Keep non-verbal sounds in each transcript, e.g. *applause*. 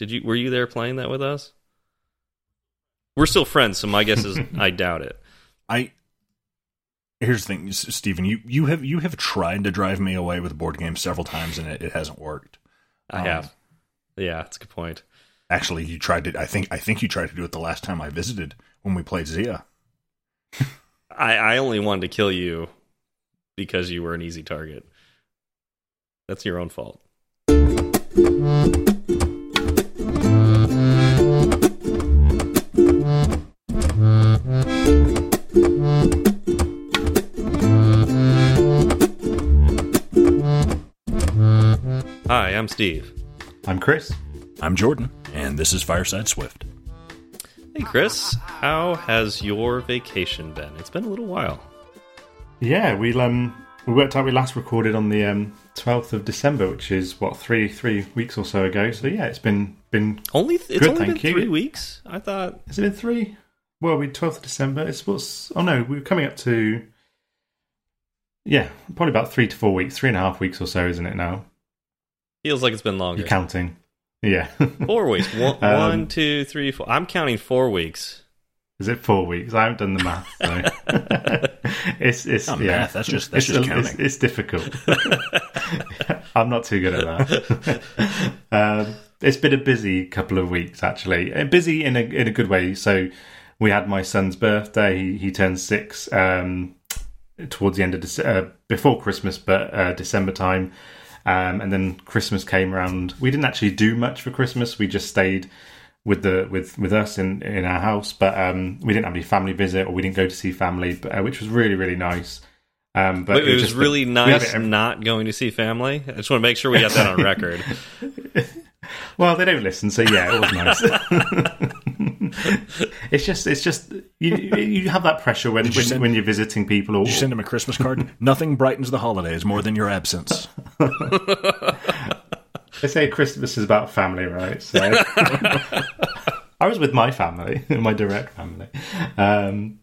Did you were you there playing that with us? We're still friends, so my guess is *laughs* I doubt it. I here's the thing, Stephen. You you have you have tried to drive me away with a board game several times, and it, it hasn't worked. I Um, have. Yeah, that's a good point. Actually, you tried to. I think I think you tried to do it the last time I visited when we played Zia. *laughs* I, I only wanted to kill you because you were an easy target. That's your own fault. Hi, I'm Steve. I'm Chris. I'm Jordan, and this is Fireside Swift. Hey, Chris. How has your vacation been? It's been a little while. Yeah, we um we worked out we last recorded on the um 12th of December, which is what three three weeks or so ago. So yeah, it's been been Only th- it's Good, only been you. three weeks. I thought has it been three? Well, we 12th of December. It's what's oh no, we're coming up to yeah, probably about three to four weeks, three and a half weeks or so, isn't it now? Feels like it's been longer. You're counting. Yeah. *laughs* Four weeks. One, Um, one, two, three, four. I'm counting four weeks. Is it four weeks? I haven't done the math. So. *laughs* it's it's Not yeah. math, that's just- that's it's, just a- it's, counting. it's difficult. *laughs* I'm not too good at that. um, it's been a busy couple of weeks actually, and busy in a in a good way. So we had my son's birthday. He, he turned six um, towards the end of Dece- uh, before Christmas, but uh, December time. Um, and then Christmas came around. We didn't actually do much for Christmas. We just stayed with the with with us in in our house, but um, we didn't have any family visit or we didn't go to see family, but, uh, which was really really nice. Um, but But it was just the- really had nice it every- not going to see family. I just want to make sure we got that on record. *laughs* Well, they don't listen, so yeah, it was nice. *laughs* *laughs* it's just, it's just you, you have that pressure when when, send- when you're visiting people. Or you send them a Christmas card? *laughs* Nothing brightens the holidays more than your absence. *laughs* they say Christmas is about family, right? So I was with my family, my direct family. Um,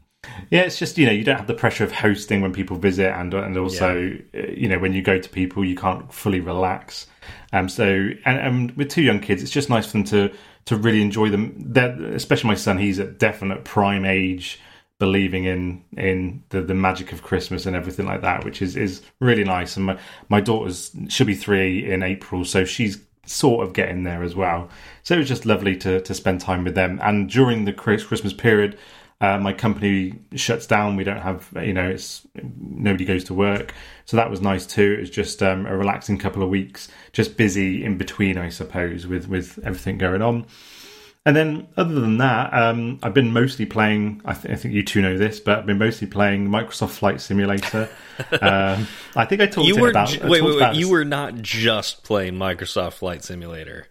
yeah, it's just you know you don't have the pressure of hosting when people visit, and and also uh, you know when you go to people you can't fully relax. Um, so and, and with two young kids, it's just nice for them to to really enjoy them. Especially my son, he's at definite prime age, believing in in the, the magic of Christmas and everything like that, which is is really nice. And my my daughter's she'll be three in April, so she's sort of getting there as well. So it was just lovely to to spend time with them. And during the Chris- Christmas period, uh, my company shuts down. We don't have, you know, it's nobody goes to work, so that was nice too. It was just um, a relaxing couple of weeks, just busy in between, I suppose, with with everything going on. And then, other than that, um, I've been mostly playing. I, th- I think you two know this, but I've been mostly playing Microsoft Flight Simulator. *laughs* um, I think I talked You were about. ju- I wait, wait, about wait. You were not just playing Microsoft Flight Simulator.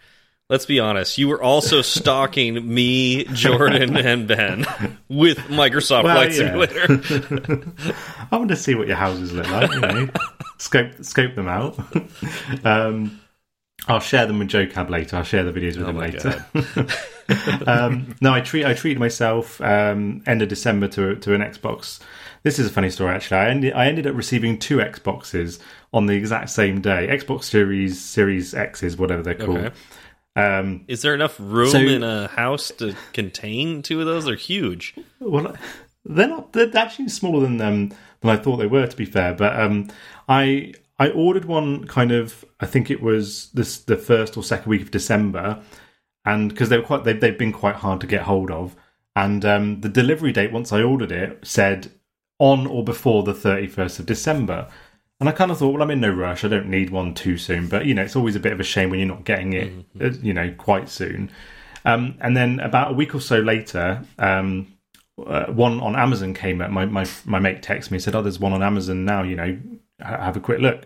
Let's be honest. You were also stalking me, Jordan, and Ben with Microsoft Well, Flight yeah. Simulator. *laughs* I want to see what your houses look like. You know, scope scope them out. *laughs* um, I'll share them with Joe Cab later. I'll share the videos with Oh him later. *laughs* um, no, I treat I treated myself um, end of December to to an Xbox. This is a funny story actually. I ended I ended up receiving two Xboxes on the exact same day. Xbox Series Series X's, whatever they're called. Okay. Um, Is there enough room So- in a house to contain two of those? They're huge. Well, they're not. They're actually smaller than um, than I thought they were. To be fair, but um, I I ordered one kind of. I think it was this the first or second week of December, and because they were quite, they, they've been quite hard to get hold of. And um, the delivery date once I ordered it said on or before the thirty first of December. And I kind of thought, well, I'm in no rush. I don't need one too soon. But you know, it's always a bit of a shame when you're not getting it, uh, you know, quite soon. Um, and then about a week or so later, um, uh, one on Amazon came up. My, my my mate texted me and said, "Oh, there's one on Amazon now. You know, have a quick look."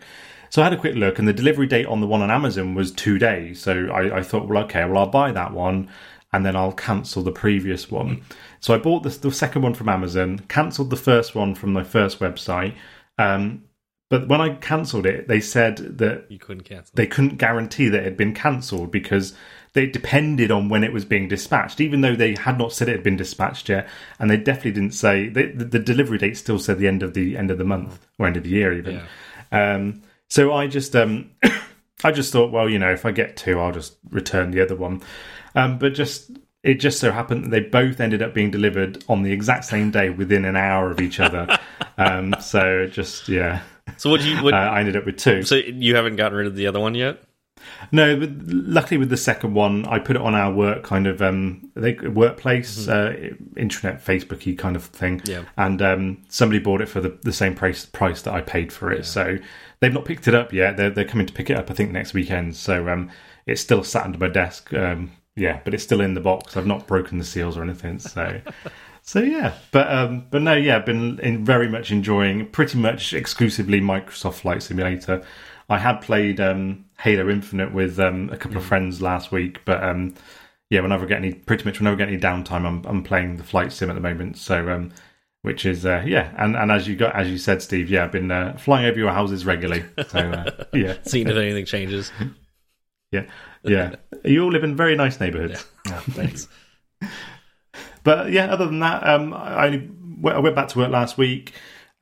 So I had a quick look, and the delivery date on the one on Amazon was two days. So I, I thought, well, okay, well, I'll buy that one, and then I'll cancel the previous one. So I bought the, the second one from Amazon, cancelled the first one from my first website. Um, but when I cancelled it, they said that You couldn't cancel. they couldn't guarantee that it had been cancelled because they depended on when it was being dispatched, even though they had not said it had been dispatched yet, and they definitely didn't say the, the, the delivery date still said the end of the end of the month or end of the year even. Yeah. Um, so I just um, *coughs* I just thought, well, you know, if I get two, I'll just return the other one. Um, but just it just so happened that they both ended up being delivered on the exact same day within an hour of each other. *laughs* um, so just yeah, So what you? What, uh, I ended up with two. so you haven't gotten rid of the other one yet? No, but luckily with the second one, I put it on our work kind of um, they, workplace, uh, intranet, Facebooky kind of thing. Yeah. And um, somebody bought it for the, the same price price that I paid for it. So they've not picked it up yet. They're they're coming to pick it up, I think, next weekend. So um, it's still sat under my desk. Um, yeah, but it's still in the box. I've not broken the seals or anything. So. *laughs* So yeah, but um, but no, yeah, I've been in very much enjoying pretty much exclusively Microsoft Flight Simulator. I had played um, Halo Infinite with um, a couple of friends last week, but um, yeah, whenever I get any, pretty much whenever I get any downtime, I'm I'm playing the flight sim at the moment. So um, which is uh, yeah, and, and as you got as you said, Steve, yeah, I've been uh, flying over your houses regularly. So uh, *laughs* yeah, Seeing if anything changes. *laughs* yeah, yeah. *laughs* You all live in very nice neighbourhoods. Yeah, thanks. But yeah, other than that, um, I, only, I went back to work last week.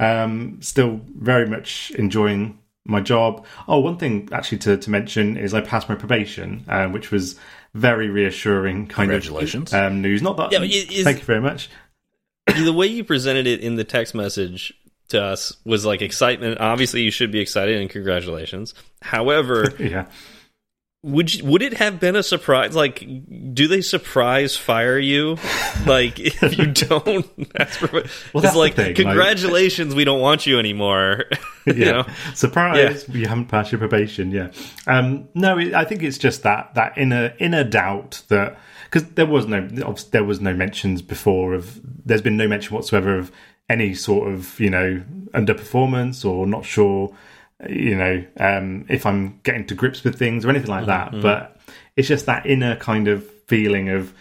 Um, still very much enjoying my job. Oh, one thing actually to, to mention is I passed my probation, um, which was very reassuring kind Congratulations. of um, news. Not that. Yeah, but it is- thank you very much. the way you presented it in the text message to us was like excitement. Obviously, you should be excited and congratulations. However, *laughs* Yeah. Would you, would it have been a surprise? Like, do they surprise fire you? Like, *laughs* if you don't, that's for, Well, it's that's like thing, like- congratulations, we don't want you anymore. *laughs* you yeah. know? Surprise! You haven't passed your probation. Yeah. Um, no, I think it's just that that inner inner doubt that because there was no there was no mentions before of there's been no mention whatsoever of any sort of you know underperformance or not sure you know um, if I'm getting to grips with things or anything like mm-hmm, that. Mm-hmm. But it's just that inner kind of feeling of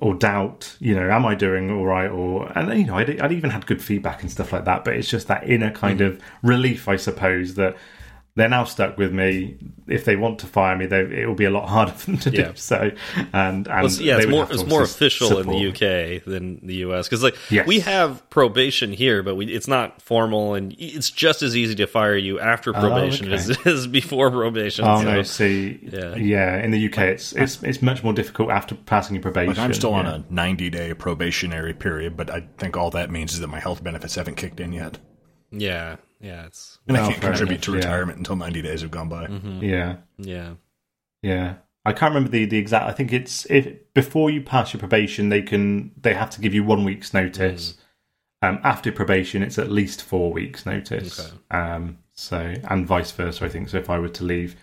or doubt, you know, am I doing all right? Or, and you know, I'd, I'd even had good feedback and stuff like that, but it's just that inner kind mm-hmm. of relief, I suppose, that they're now stuck with me. If they want to fire me, they, it will be a lot *laughs* harder for them to Yeah. do so. And, and Well, it's- yeah, it's more it's more obviously official in the support me. UK than the US because like Yes. we have probation here, but we, it's not formal and it's just as easy to fire you after oh, probation okay. as, *laughs* as before probation. Oh so- no! See, Yeah. yeah. in the UK, it's it's it's much more difficult after passing your probation. Like I'm still on a 90 day probationary period, but I think all that means is that my health benefits haven't kicked in yet, yeah, yeah, it's and I Oh, can't contribute enough, to yeah. retirement until 90 days have gone by. yeah. yeah. Yeah. I can't remember the, the exact I think it's if before you pass your probation they can they have to give you one week's notice. Um after probation it's at least four weeks notice. Okay. Um so and vice versa I think. So if I were to leave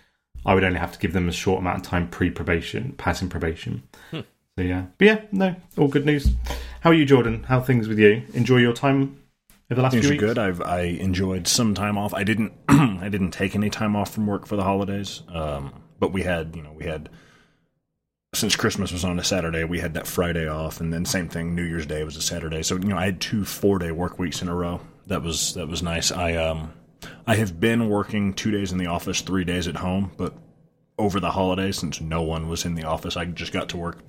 I would only have to give them a short amount of time pre probation, passing probation. So yeah. But yeah, no, all good news. How are you, Jordan? How are things with you? Enjoy your time over the last Things few are weeks? good. I've I enjoyed some time off. I didn't *clears throat* I didn't take any time off from work for the holidays. Um, but we had you know we had since Christmas was on a Saturday, we had that Friday off, and then same thing. New Year's Day was a Saturday, so you know I had two four day work weeks in a row. That was that was nice. I um I have been working two days in the office, three days at home, but over the holidays, since no one was in the office, I just got to work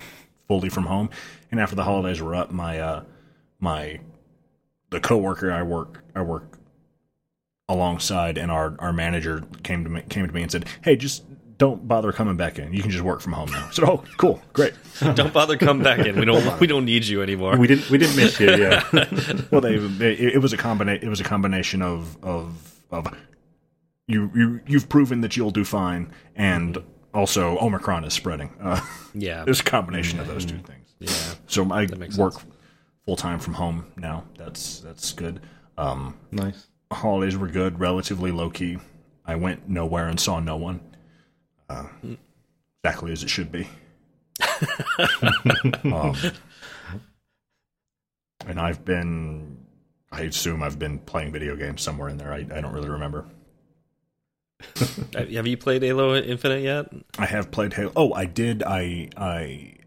fully from home. And after the holidays were up, my uh my the coworker I work I work alongside and our our manager came to me came to me and said, "Hey, just don't bother coming back in. You can just work from home now." I said, "Oh, cool, great." *laughs* Don't bother come back in. We don't we don't need you anymore. We didn't we didn't miss you, yeah. *laughs* Well, they, they it was a combina- it was a combination of of of you you you've proven that you'll do fine, and also Omicron is spreading. Uh, yeah, *laughs* it was a combination of those two things. yeah. So I makes work full time from home now. That's that's good. Um, nice. holidays were good, relatively low key. I went nowhere and saw no one. Uh, exactly as it should be. *laughs* um, and I've been, I assume I've been playing video games somewhere in there. I, I don't really remember. *laughs* Have you played Halo Infinite yet? I have played Halo. Oh, I did. I I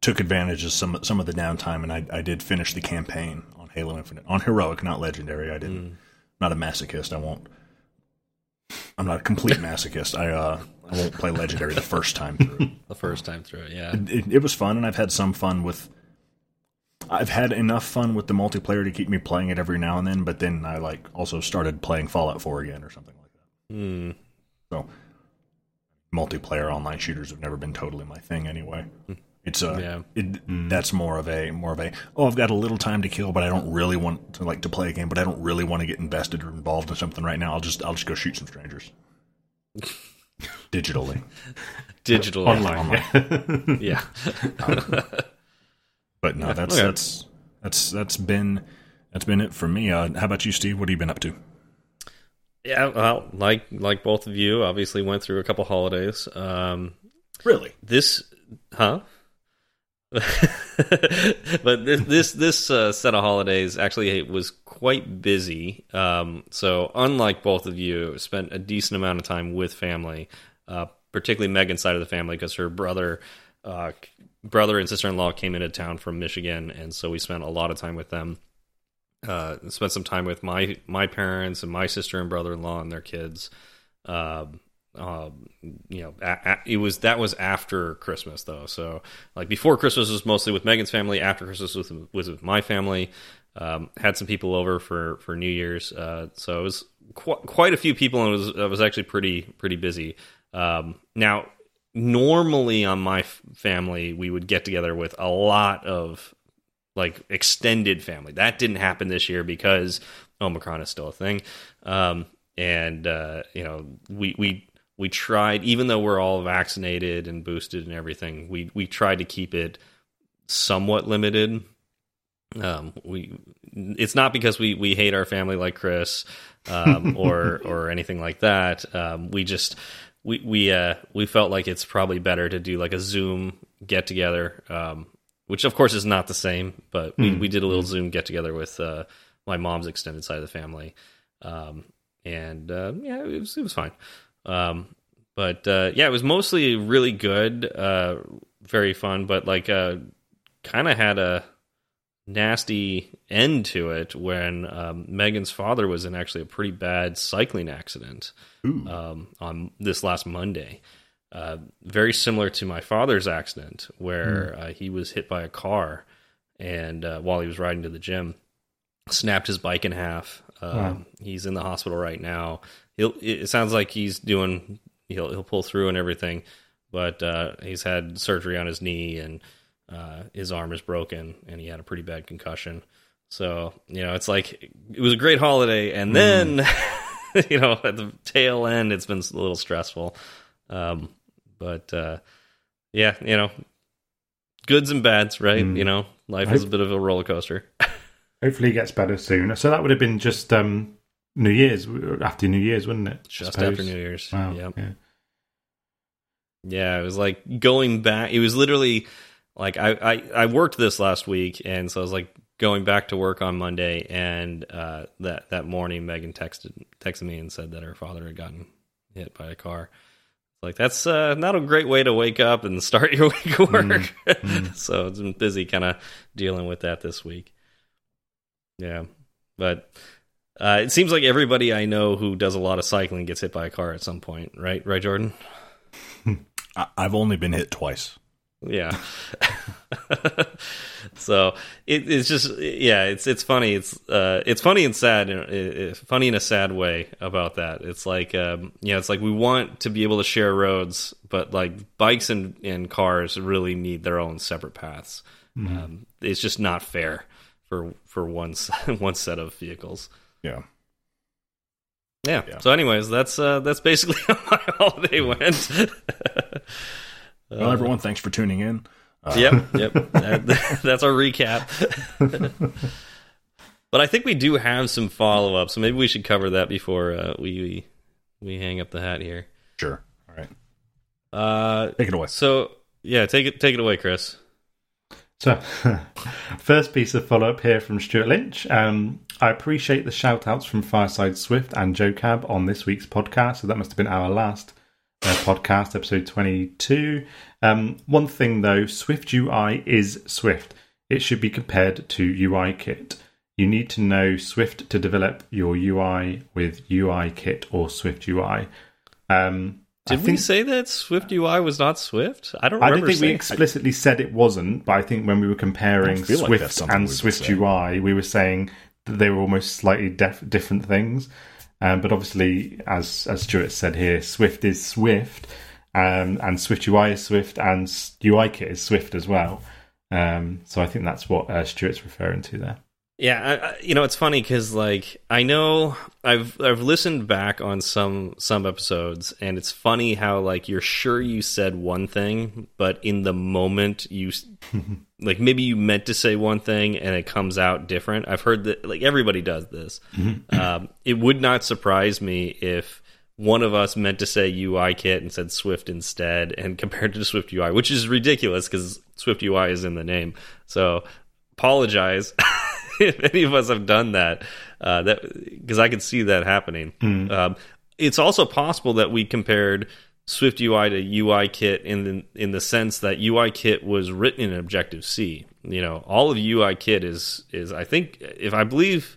took advantage of some some of the downtime, and I I did finish the campaign on Halo Infinite on heroic, not legendary. I didn't. Not a masochist. I won't. I'm not a complete *laughs* masochist. I uh I won't play legendary the first time through. *laughs* The first time through yeah. It, it was fun, and I've had some fun with. I've had enough fun with the multiplayer to keep me playing it every now and then, but then I like also started playing Fallout 4 again or something like that. Hmm. So multiplayer online shooters have never been totally my thing anyway. It's a Yeah. it, that's more of a more of a oh I've got a little time to kill, but I don't really want to like to play a game, but I don't really want to get invested or involved in something right now. I'll just I'll just go shoot some strangers *laughs* digitally. Digital Online. *laughs* yeah. Yeah. *laughs* But no, that's okay. that's that's that's been that's been it for me. Uh, how about you, Steve? What have you been up to? Yeah, well, like like both of you, obviously went through a couple holidays. Um, Really? this, huh? *laughs* but this this this uh, set of holidays actually was quite busy. Um, so unlike both of you, spent a decent amount of time with family, uh, particularly Megan's side of the family because her brother. Uh, brother and sister-in-law came into town from Michigan, and so we spent a lot of time with them. Uh, spent some time with my my parents and my sister and brother-in-law and their kids. Um, um, you know, a, a, it was that was after Christmas though. So like before Christmas was mostly with Megan's family. After Christmas was was with my family. Um, had some people over for for New Year's. Uh, so it was qu quite a few people, and it was it was actually pretty pretty busy. Um, now normally on my family we would get together with a lot of like extended family. That didn't happen this year because Omicron is still a thing. Um, and uh, you know, we we we tried, even though we're all vaccinated and boosted and everything, we we tried to keep it somewhat limited. Um, we it's not because we we hate our family like Chris um, *laughs* or or anything like that. Um, we just we we uh we felt like it's probably better to do like a Zoom get together, um, which of course is not the same, but we we did a little Zoom get together with uh, my mom's extended side of the family, um, and uh, yeah, it was it was fine. Um, but uh, yeah, it was mostly really good, uh, very fun, but like uh, kind of had a nasty end to it when um, Megan's father was in actually a pretty bad cycling accident um, on this last Monday. Uh, very similar to my father's accident, where uh, he was hit by a car, and uh, while he was riding to the gym, snapped his bike in half. Um, Wow. He's in the hospital right now. He'll, it sounds like he's doing. He'll he'll pull through and everything, but uh, he's had surgery on his knee and uh, his arm is broken, and he had a pretty bad concussion. So you know, it's like it was a great holiday, and then *laughs* you know at the tail end, it's been a little stressful. Um, but uh, yeah, you know, goods and bads, right? Mm. You know, life is a bit of a roller coaster. *laughs* Hopefully, he gets better soon. So that would have been just um, New Year's after New Year's, wouldn't it? Just after New Year's. Wow. Yep. Yeah. Yeah, it was like going back. It was literally like I, I I worked this last week, and so I was like going back to work on Monday, and uh, that that morning Megan texted texted me and said that her father had gotten hit by a car. Like that's uh, not a great way to wake up and start *laughs* your week of work. *laughs* so it's been busy kind of dealing with that this week. Yeah, but uh, it seems like everybody I know who does a lot of cycling gets hit by a car at some point, right? Right, Jordan? *laughs* I, I've only been hit twice. Yeah. *laughs* so it, it's just yeah, it's it's funny. It's uh, it's funny and sad. and it- it- funny in a sad way about that. It's like um, yeah, it's like we want to be able to share roads, but like bikes and, and cars really need their own separate paths. Um, it's just not fair for for one *laughs* one set of vehicles. Yeah. Yeah. Yeah. So, anyways, that's uh, that's basically *laughs* how my holiday went. *laughs* Well, everyone, thanks for tuning in. Uh, yep, yep. That- that's our recap. but I think we do have some follow up, so maybe we should cover that before uh, we, we we hang up the hat here. Sure. All right. Uh, Take it away. so yeah, take it take it away, Chris. So, *laughs* first piece of follow up here from Stuart Lynch. Um, I appreciate the shout outs from Fireside Swift and Joe Cab on this week's podcast. So, that must have been our last uh, podcast, episode 22. Um, one thing though Swift UI is Swift, it should be compared to UI Kit. You need to know Swift to develop your UI with UI Kit or Swift UI. Um, I Did we say that Swift UI was not Swift? I don't I remember don't think we saying. explicitly said it wasn't, but I think when we were comparing I feel like Swift and we Swift say. UI, we were saying that they were almost slightly def- different things. Um, but obviously, as as Stuart said here, Swift is Swift. um, and Swift UI is Swift, and UIKit is Swift as well. Um, so I think that's what uh, Stuart's referring to there. Yeah, I, you know it's funny because like I know I've I've listened back on some some episodes, and it's funny how like you're sure you said one thing, but in the moment you *laughs* like maybe you meant to say one thing and it comes out different. I've heard that like everybody does this. Mm -hmm. um, it would not surprise me if one of us meant to say UI kit and said Swift instead, and *laughs* compared to Swift UI, which is ridiculous because Swift UI is in the name. So apologize. *laughs* *laughs* if any of us have done that, uh, that because I could see that happening. Mm. Um, it's also possible that we compared Swift UI to UI Kit in the in the sense that UI Kit was written in Objective C. You know, all of UI Kit is is I think if I believe.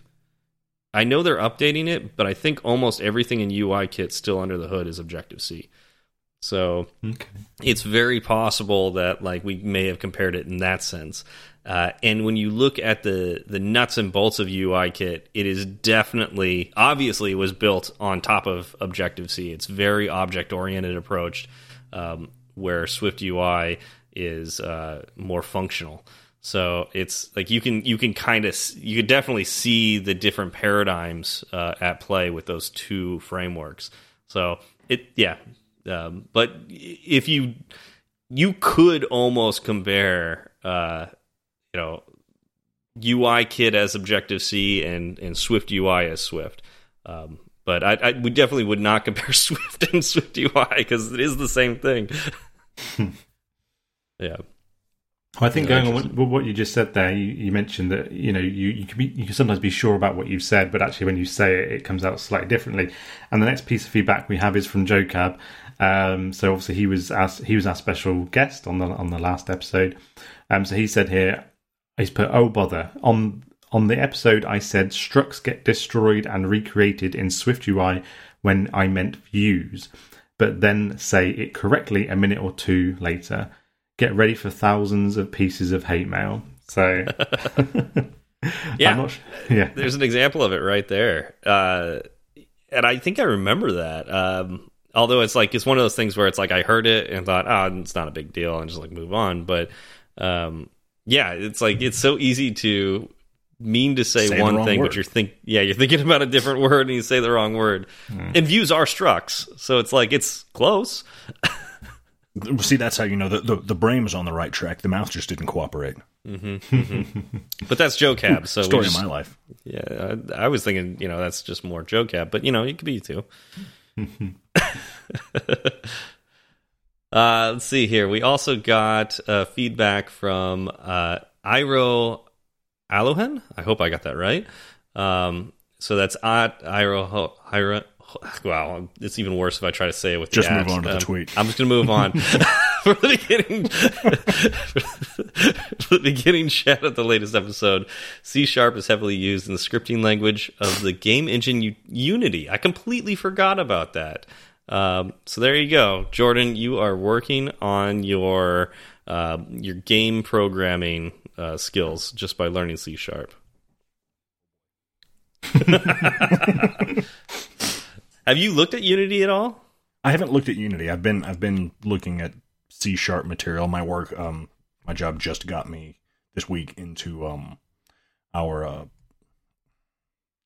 I know they're updating it, but I think almost everything in UI Kit still under the hood is Objective C. So okay. it's very possible that like we may have compared it in that sense. Uh, and when you look at the the nuts and bolts of UI kit, it is definitely obviously was built on top of Objective C. It's very object oriented approach, um, where Swift UI is uh, more functional. So it's like you can you can kind of you could definitely see the different paradigms uh, at play with those two frameworks. So it yeah, um, but if you you could almost compare uh, you know UI kit as Objective C and and Swift UI as Swift. Um, but I, I, we definitely would not *laughs* compare Swift and Swift UI because it is the same thing. *laughs* yeah. I think yeah, going on what, what, you just said there, you, you, mentioned that you know you you can be you can sometimes be sure about what you've said, but actually when you say it, it comes out slightly differently. And the next piece of feedback we have is from Joe Cab. Um, so obviously he was as he was our special guest on the on the last episode. Um, so he said here, He's put, oh bother. On on the episode, I said structs get destroyed and recreated in SwiftUI when I meant views, but then say it correctly a minute or two later. Get ready for thousands of pieces of hate mail. So, *laughs* yeah, not, yeah. There's an example of it right there, uh, and I think I remember that. Um, although it's like it's one of those things where it's like I heard it and thought, oh, it's not a big deal, and just like move on. But um, yeah, it's like it's so easy to mean to say, say one thing, word. but you're think yeah, you're thinking about a different *laughs* word and you say the wrong word. Mm. And views are structs, so it's like it's close. *laughs* See, that's how you know the, the, the brain was on the right track. The mouth just didn't cooperate. Mm -hmm, mm -hmm. *laughs* but that's Joe Cab. So story just, of my life. Yeah, I, I, was thinking, you know, that's just more Joe Cab, but you know, it could be you too. Uh, let's see here. We also got uh, feedback from uh, Iro Alohan. I hope I got that right. Um, so that's at Iro Iro. Wow, it's even worse if I try to say it with just move on to um, the tweet. I'm just going to move on *laughs* *laughs* for the beginning. *laughs* for the beginning chat of the latest episode, C sharp is heavily used in the scripting language of the game engine U Unity. I completely forgot about that. Um, so there you go, Jordan. You are working on your uh, your game programming uh, skills just by learning C sharp. *laughs* Have you looked at Unity at all? I haven't looked at Unity. I've been I've been looking at C sharp material. My work, um, my job just got me this week into um, our uh,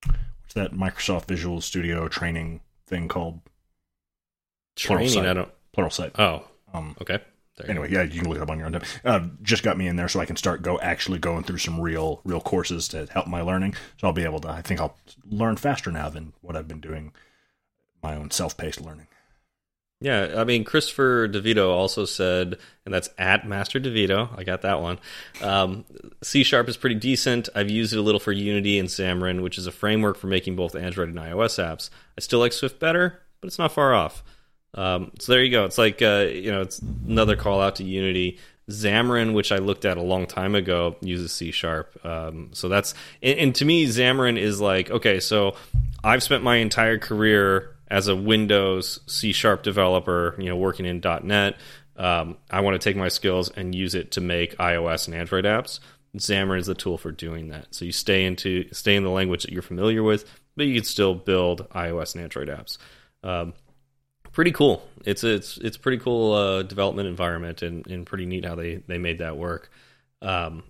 what's that Microsoft Visual Studio training thing called? Training, I don't. Pluralsight. Oh, um, okay. Anyway, yeah, you can look it up on your own time. Uh, just got me in there so I can start go actually going through some real real courses to help my learning. So I'll be able to. I think I'll learn faster now than what I've been doing my own self paced learning. Yeah, I mean, Christopher DeVito also said, and that's at Master DeVito. I got that one. Um, C Sharp is pretty decent. I've used it a little for Unity and Xamarin, which is a framework for making both Android and iOS apps. I still like Swift better, but it's not far off. Um, so there you go. It's like uh, you know, it's another call out to Unity. Xamarin, which I looked at a long time ago, uses C sharp. Um, so that's and, and, to me, Xamarin is like okay. So I've spent my entire career as a Windows C sharp developer, you know, working in .NET. Um, I want to take my skills and use it to make iOS and Android apps. Xamarin is the tool for doing that. So you stay into stay in the language that you're familiar with, but you can still build iOS and Android apps. Um, pretty cool. It's it's it's pretty cool uh, development environment and, and pretty neat how they they made that work. Um,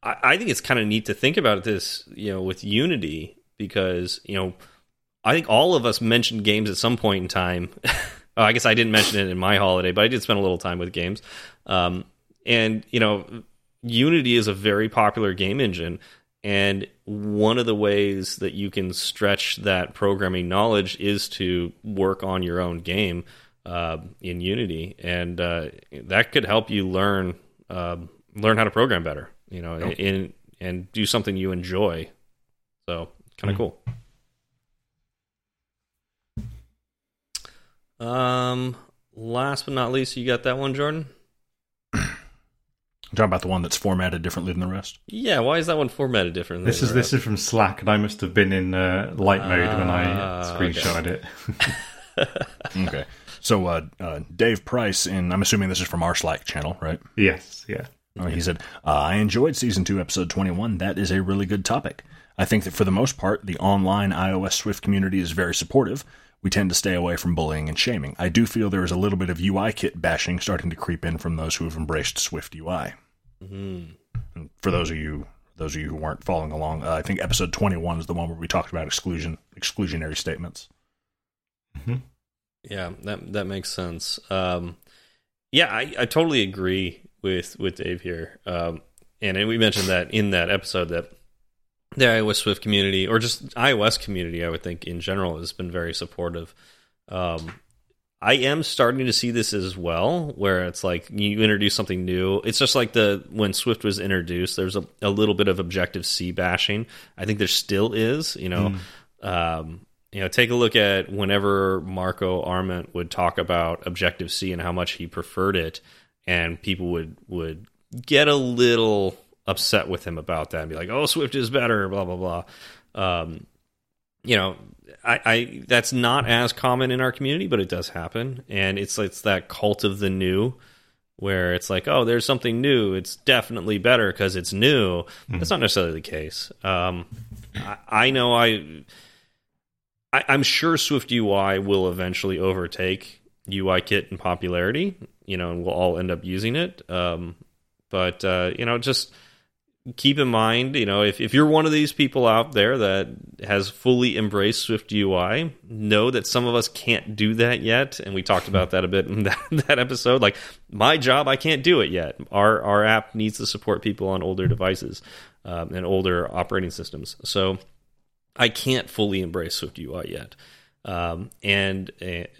I, I think it's kind of neat to think about this, you know, with Unity because you know I think all of us mentioned games at some point in time. *laughs* oh, I guess I didn't mention it in my holiday, but I did spend a little time with games. Um, and you know, Unity is a very popular game engine, and one of the ways that you can stretch that programming knowledge is to work on your own game uh, in Unity, and uh, that could help you learn uh, learn how to program better. You know, oh. in and do something you enjoy. So kind of mm -hmm. cool. Um, last but not least, you got that one, Jordan. Talking about the one that's formatted differently than the rest. Yeah, why is that one formatted differently? This is this is from Slack, and I must have been in uh, light mode uh, when I ah, screenshotted okay. it. *laughs* okay, so uh, uh, Dave Price, and I'm assuming this is from our Slack channel, right? Yes, yeah. He said, uh, "I enjoyed season two, episode 21. That is a really good topic. I think that for the most part, the online iOS Swift community is very supportive." We tend to stay away from bullying and shaming. I do feel there is a little bit of UI kit bashing starting to creep in from those who have embraced Swift UI. Mm-hmm. for those of you those of you who weren't following along, uh, I think episode 21 is the one where we talked about exclusion exclusionary statements. Mm-hmm. Yeah, that that makes sense. Um, yeah, I, I totally agree with with Dave here. Um, and, and we mentioned that in that episode that the iOS Swift community, or just iOS community, I would think in general, has been very supportive. Um, I am starting to see this as well, where it's like you introduce something new. It's just like the when Swift was introduced, there's a, a little bit of Objective C bashing. I think there still is. You know, mm. um, you know, take a look at whenever Marco Arment would talk about Objective C and how much he preferred it, and people would would get a little upset with him about that and be like, "Oh, Swift is better," blah blah blah. Um, you know, I, I, that's not as common in our community, but it does happen, and it's it's that cult of the new, where it's like, oh, there's something new, it's definitely better because it's new. Mm. That's not necessarily the case. Um, I, I, know I, I, I'm sure Swift UI will eventually overtake UIKit in popularity, you know, and we'll all end up using it. Um, but uh, you know, just keep in mind, you know, if, if you're one of these people out there that has fully embraced Swift UI, know that some of us can't do that yet. And we talked about that a bit in *laughs* that, that episode. Like my job, I can't do it yet. Our our app needs to support people on older devices um, and older operating systems. So I can't fully embrace Swift UI yet. Um, and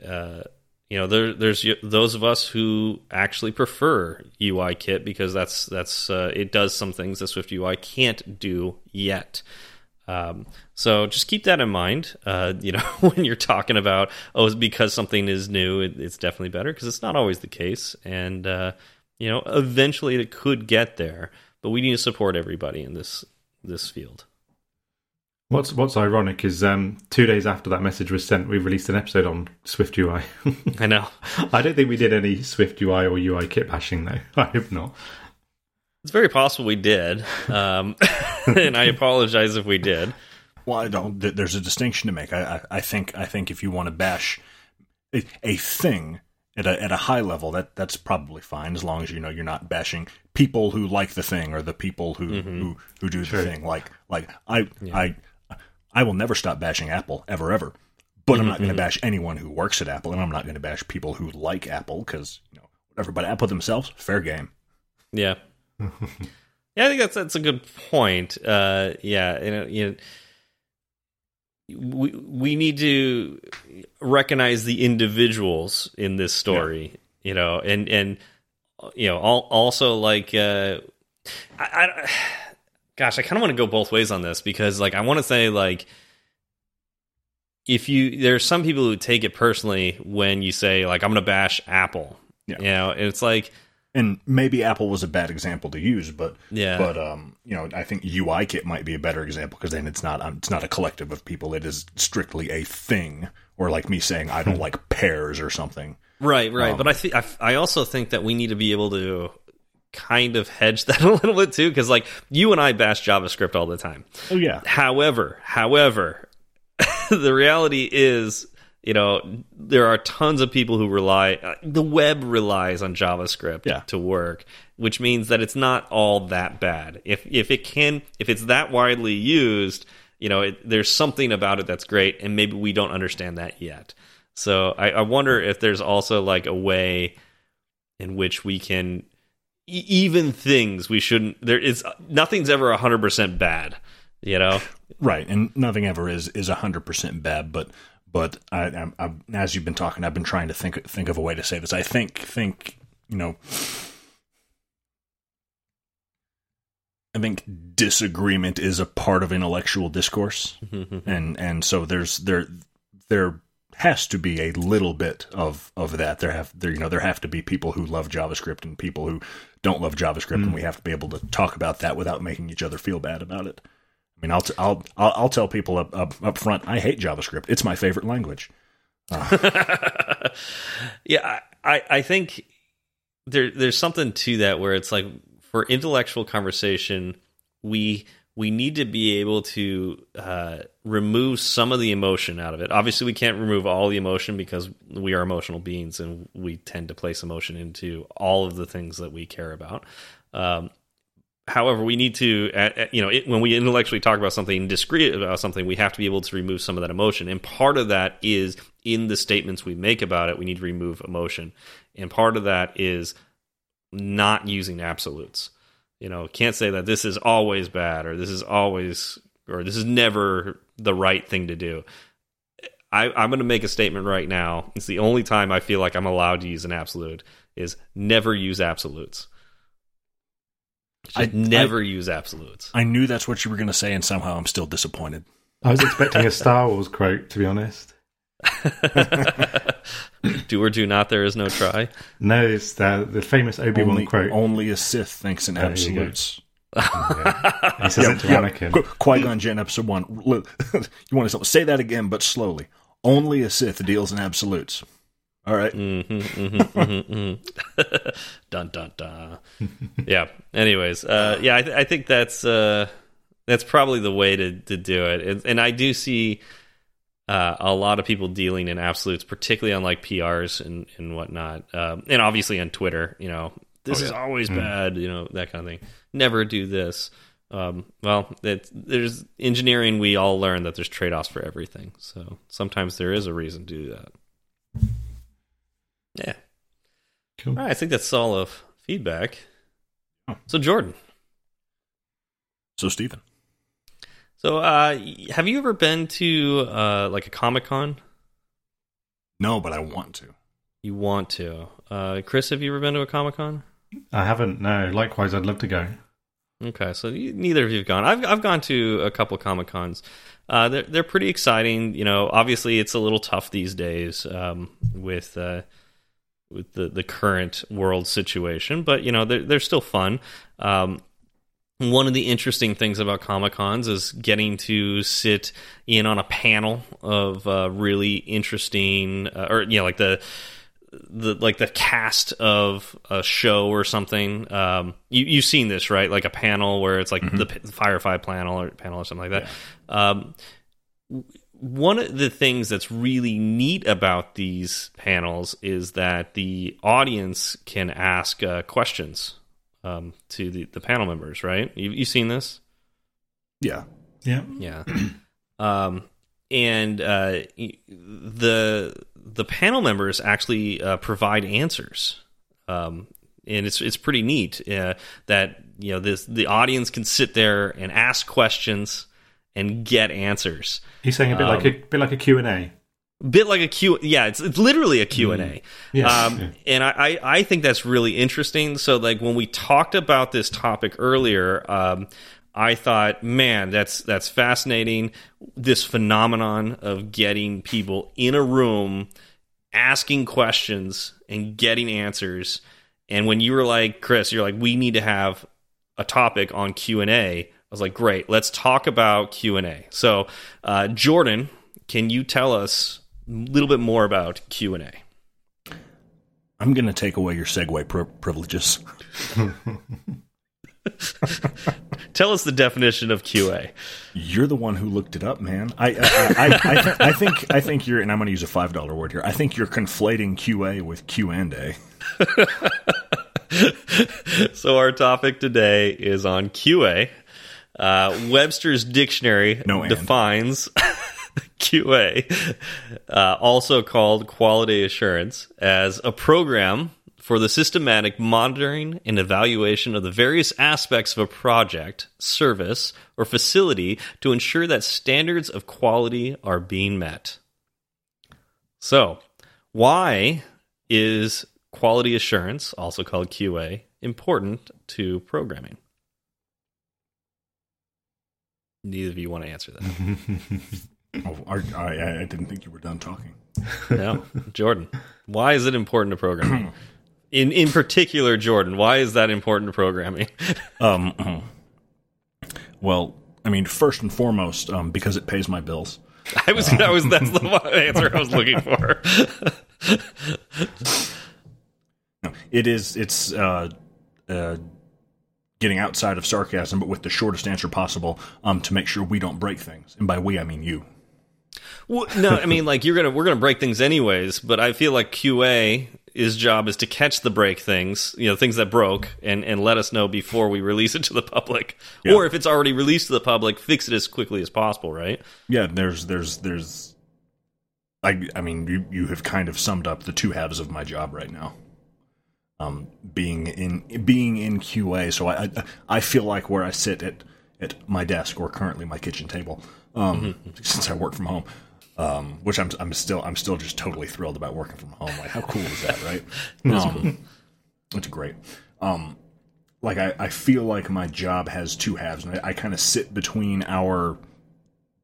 uh, you know there, there's those of us who actually prefer UI kit because that's that's uh, it does some things that Swift UI can't do yet. Um, so just keep that in mind. Uh, *laughs* you know when you're talking about oh because something is new, it, it's definitely better because it's not always the case, and uh, you know eventually it could get there. But we need to support everybody in this this field. What's What's ironic is um, two days after that message was sent, we released an episode on Swift UI. *laughs* I know. I don't think we did any Swift UI or UI kit bashing though. *laughs* I hope not. It's very possible we did, um, *laughs* and I apologize if we did. Well, I don't. There's a distinction to make. I, I, I think. I think if you want to bash a, a thing at a at a high level, that that's probably fine as long as you know you're not bashing people who like the thing or the people who mm -hmm. who who do sure. the thing. Like like I yeah. I I will never stop bashing Apple ever ever. But mm-hmm, I'm not going to mm-hmm. bash anyone who works at Apple, and I'm not going to bash people who like Apple because you know whatever. But Apple themselves, fair game. Yeah, *laughs* yeah, I think that's that's a good point. Uh, yeah, you know, you know, we we need to recognize the individuals in this story. Yeah. You know, and and you know, all, also like uh, I, I gosh, I kind of want to go both ways on this because like I want to say like if you there's some people who take it personally when you say like I'm going to bash Apple. Yeah. You know, it's like and maybe Apple was a bad example to use, but yeah, but um, you know, I think UIKit might be a better example because then it's not um, it's not a collective of people; it is strictly a thing. Or like me saying I don't *laughs* like pears or something. Right, right. Um, but I think I also think that we need to be able to kind of hedge *laughs* that a little bit too because like you and I bash JavaScript all the time. Oh yeah. However, however, *laughs* the reality is you know, there are tons of people who rely. Uh, the web relies on JavaScript Yeah. to work, which means that it's not all that bad. If if it can, if it's that widely used, you know, it, there's something about it that's great, and maybe we don't understand that yet. So I, I wonder if there's also like a way in which we can even things we shouldn't. There is nothing's ever hundred percent bad. You know, Right, and nothing ever is is hundred percent bad. But but I, I, I, as you've been talking, I've been trying to think think of a way to say this. I think think you know, I think disagreement is a part of intellectual discourse, mm-hmm. and and so there's there there has to be a little bit of of that. There have there you know there have to be people who love JavaScript and people who don't love JavaScript, and hmm. we have to be able to talk about that without making each other feel bad about it. I mean, I'll t- I'll, I'll I'll tell people up, up up front. I hate JavaScript. It's my favorite language. *laughs* yeah, I, I think there there's something to that where it's like for intellectual conversation, we we need to be able to uh, remove some of the emotion out of it. Obviously, we can't remove all the emotion because we are emotional beings and we tend to place emotion into all of the things that we care about. Um, however, we need to, you know, it, when we intellectually talk about something, discreet about something, we have to be able to remove some of that emotion. And part of that is in the statements we make about it, we need to remove emotion. And part of that is not using absolutes. You know, can't say that this is always bad or this is always or this is never the right thing to do. I, I'm going to make a statement right now. It's the only time I feel like I'm allowed to use an absolute is never use absolutes. Just I- never use absolutes. I knew that's what you were going to say, and somehow I'm still disappointed. I was expecting a Star Wars quote, to be honest. *laughs* do or do not, there is no try. No, it's the, the famous Obi Wan Only, quote. only a Sith thinks in There you absolutes. Yeah. He says it to Anakin. Qui Gon Jinn episode one. Look, *laughs* you want to say that again, but slowly. Only a Sith deals in absolutes. All right. hmm hmm hmm hmm *laughs* dun dun dun. yeah. Anyways, uh, yeah, I, th I think that's uh, that's probably the way to to do it, and, and I do see uh, a lot of people dealing in absolutes, particularly on like PRs and and whatnot, um, and obviously on Twitter. You know, this Oh, is yeah. always bad. You know that kind of thing. Never do this. Um, well, it, there's engineering. We all learn that there's trade offs for everything. So sometimes there is a reason to do that. Yeah. Cool. All right, I think that's all of feedback. Oh. So Jordan, So, Stephen. So uh, have you ever been to uh, like a Comic Con? No, but I want to. You want to? Uh, Chris, have you ever been to a Comic Con? I haven't. No. Likewise, I'd love to go. Okay, so you, neither of you have gone. I've I've gone to a couple Comic Cons. Uh, they're they're pretty exciting. You know, obviously it's a little tough these days um, with uh, with the the current world situation, but you know they're they're still fun. Um, one of the interesting things about Comic Cons is getting to sit in on a panel of uh, really interesting, uh, or you know, like the the like the cast of a show or something. Um, you you've seen this right? Like a panel where it's like the p- Firefly panel or panel or something like that. Um, one of the things that's really neat about these panels is that the audience can ask uh, questions um, to the, the panel members. Right? You you seen this? Yeah. Yeah. Yeah. *clears throat* um, and uh, the the panel members actually uh, provide answers, um, and it's it's pretty neat uh, that you know this the audience can sit there and ask questions and get answers. He's saying a bit like a Um, bit like a Q and A. Bit like a Q, yeah. It's it's literally a Q and A. Yes. Um, and I, I, I think that's really interesting. So, like when we talked about this topic earlier, um, I thought, man, that's that's fascinating. This phenomenon of getting people in a room, asking questions and getting answers. And when you were like, Chris, you're like, we need to have a topic on Q and A. I was like, great, let's talk about Q and A. So, uh, Jordan, can you tell us little bit more about Q and A? I'm going to take away your segue pri- privileges. *laughs* tell us the definition of QA. You're the one who looked it up, man. I I, I, I, th- I think I think you're, and I'm going to use a five dollar word here. I think you're conflating QA with Q and A. *laughs* so our topic today is on QA. Uh, Webster's dictionary No defines *laughs* QA, uh, also called quality assurance, as a program for the systematic monitoring and evaluation of the various aspects of a project, service, or facility to ensure that standards of quality are being met. So, why is quality assurance, also called QA, important to programming? Neither of you want to answer that. *laughs* Oh, I, I, I didn't think you were done talking. no, Jordan. Why is it important to programming? *clears throat* In in particular, Jordan. Why is that important to programming? *laughs* Um, *clears throat* well, I mean, first and foremost, um, because it pays my bills. *laughs* I was that was that's the *laughs* answer I was looking for. No, it is. It's uh, uh, getting outside of sarcasm, but with the shortest answer possible, um, to make sure we don't break things, and by we I mean you. Well, no, I mean like you're gonna we're gonna break things anyways, but I feel like QA his job is to catch the break things, you know, things that broke, and and let us know before we release it to the public, Yeah. or if it's already released to the public, fix it as quickly as possible, right? Yeah, there's there's there's. I I mean, you you have kind of summed up the two halves of my job right now. Um, being in being in QA, so I I, I feel like where I sit at at my desk or currently my kitchen table, um, since I work from home. Um, which I'm I'm still I'm still just totally thrilled about working from home. Like, how cool is that, *laughs* right? um, it's great. Um, like I, I feel like my job has two halves, and I, I kind of sit between our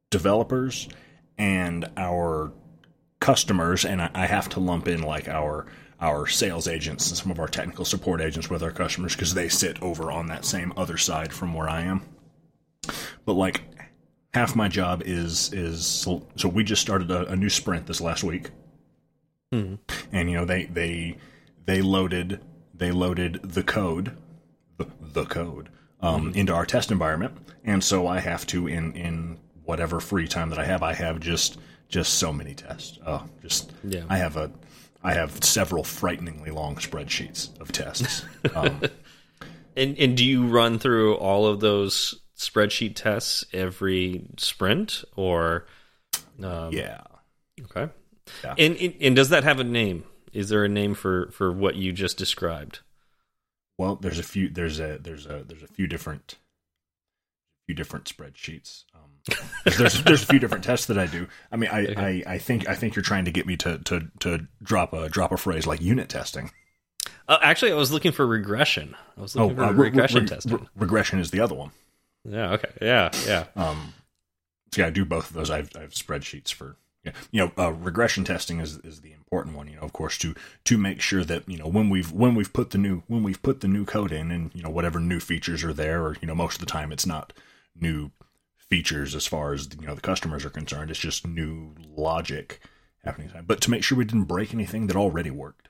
developers and our customers, and I, I have to lump in like our our sales agents and some of our technical support agents with our customers because they sit over on that same other side from where I am. But like half my job is is so, so we just started a, a new sprint this last week, and you know they they they loaded they loaded the code the, the code um, into our test environment, and so I have to in in whatever free time that I have, I have just just so many tests. Oh, just Yeah. I have a I have several frighteningly long spreadsheets of tests. *laughs* Um, And and do you run through all of those spreadsheet tests every sprint, or um, yeah, Okay. Yeah. And, and and does that have a name? Is there a name for for what you just described? well, there's a few there's a there's a there's a few different few different spreadsheets. Um, *laughs* there's there's a few different tests that I do. I mean, I, I, I think I think you're trying to get me to, to, to drop a drop a phrase like unit testing. Uh, actually, I was looking for regression. I was looking for uh, re- regression re- testing. re- regression is the other one. Yeah. Okay. Yeah. Yeah. Um, so yeah, I do both of those. I have, I have spreadsheets for yeah, you know, uh, regression testing is is the important one. You know, of course, to to make sure that you know when we've when we've put the new when we've put the new code in, and you know whatever new features are there, or you know most of the time it's not new features as far as you know the customers are concerned. It's just new logic happening. But to make sure we didn't break anything that already worked.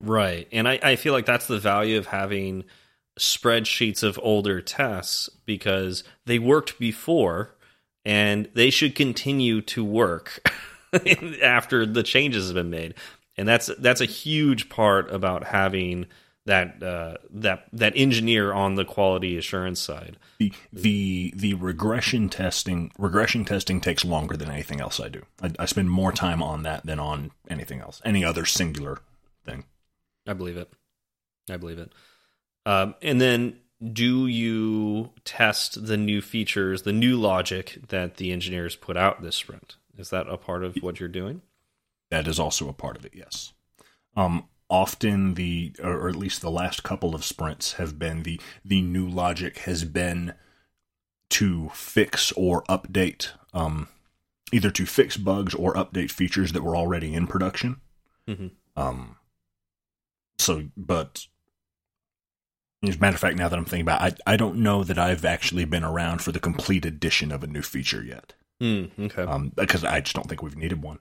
Right. And I, I feel like that's the value of having spreadsheets of older tests because they worked before and they should continue to work *laughs* after the changes have been made. And that's that's a huge part about having that uh, that that engineer on the quality assurance side. The the the regression testing regression testing takes longer than anything else I do. I, I spend more time on that than on anything else, any other singular thing. I believe it. I believe it. Um, and then, do you test the new features, the new logic that the engineers put out this sprint? Is that a part of what you're doing? That is also a part of it. Yes. Um, often the or at least the last couple of sprints have been the the new logic has been to fix or update um, either to fix bugs or update features that were already in production. Mhm. Um, so, but as a matter of fact, now that I'm thinking about, it, I I don't know that I've actually been around for the complete addition of a new feature yet, Hmm. okay. um, because I just don't think we've needed one.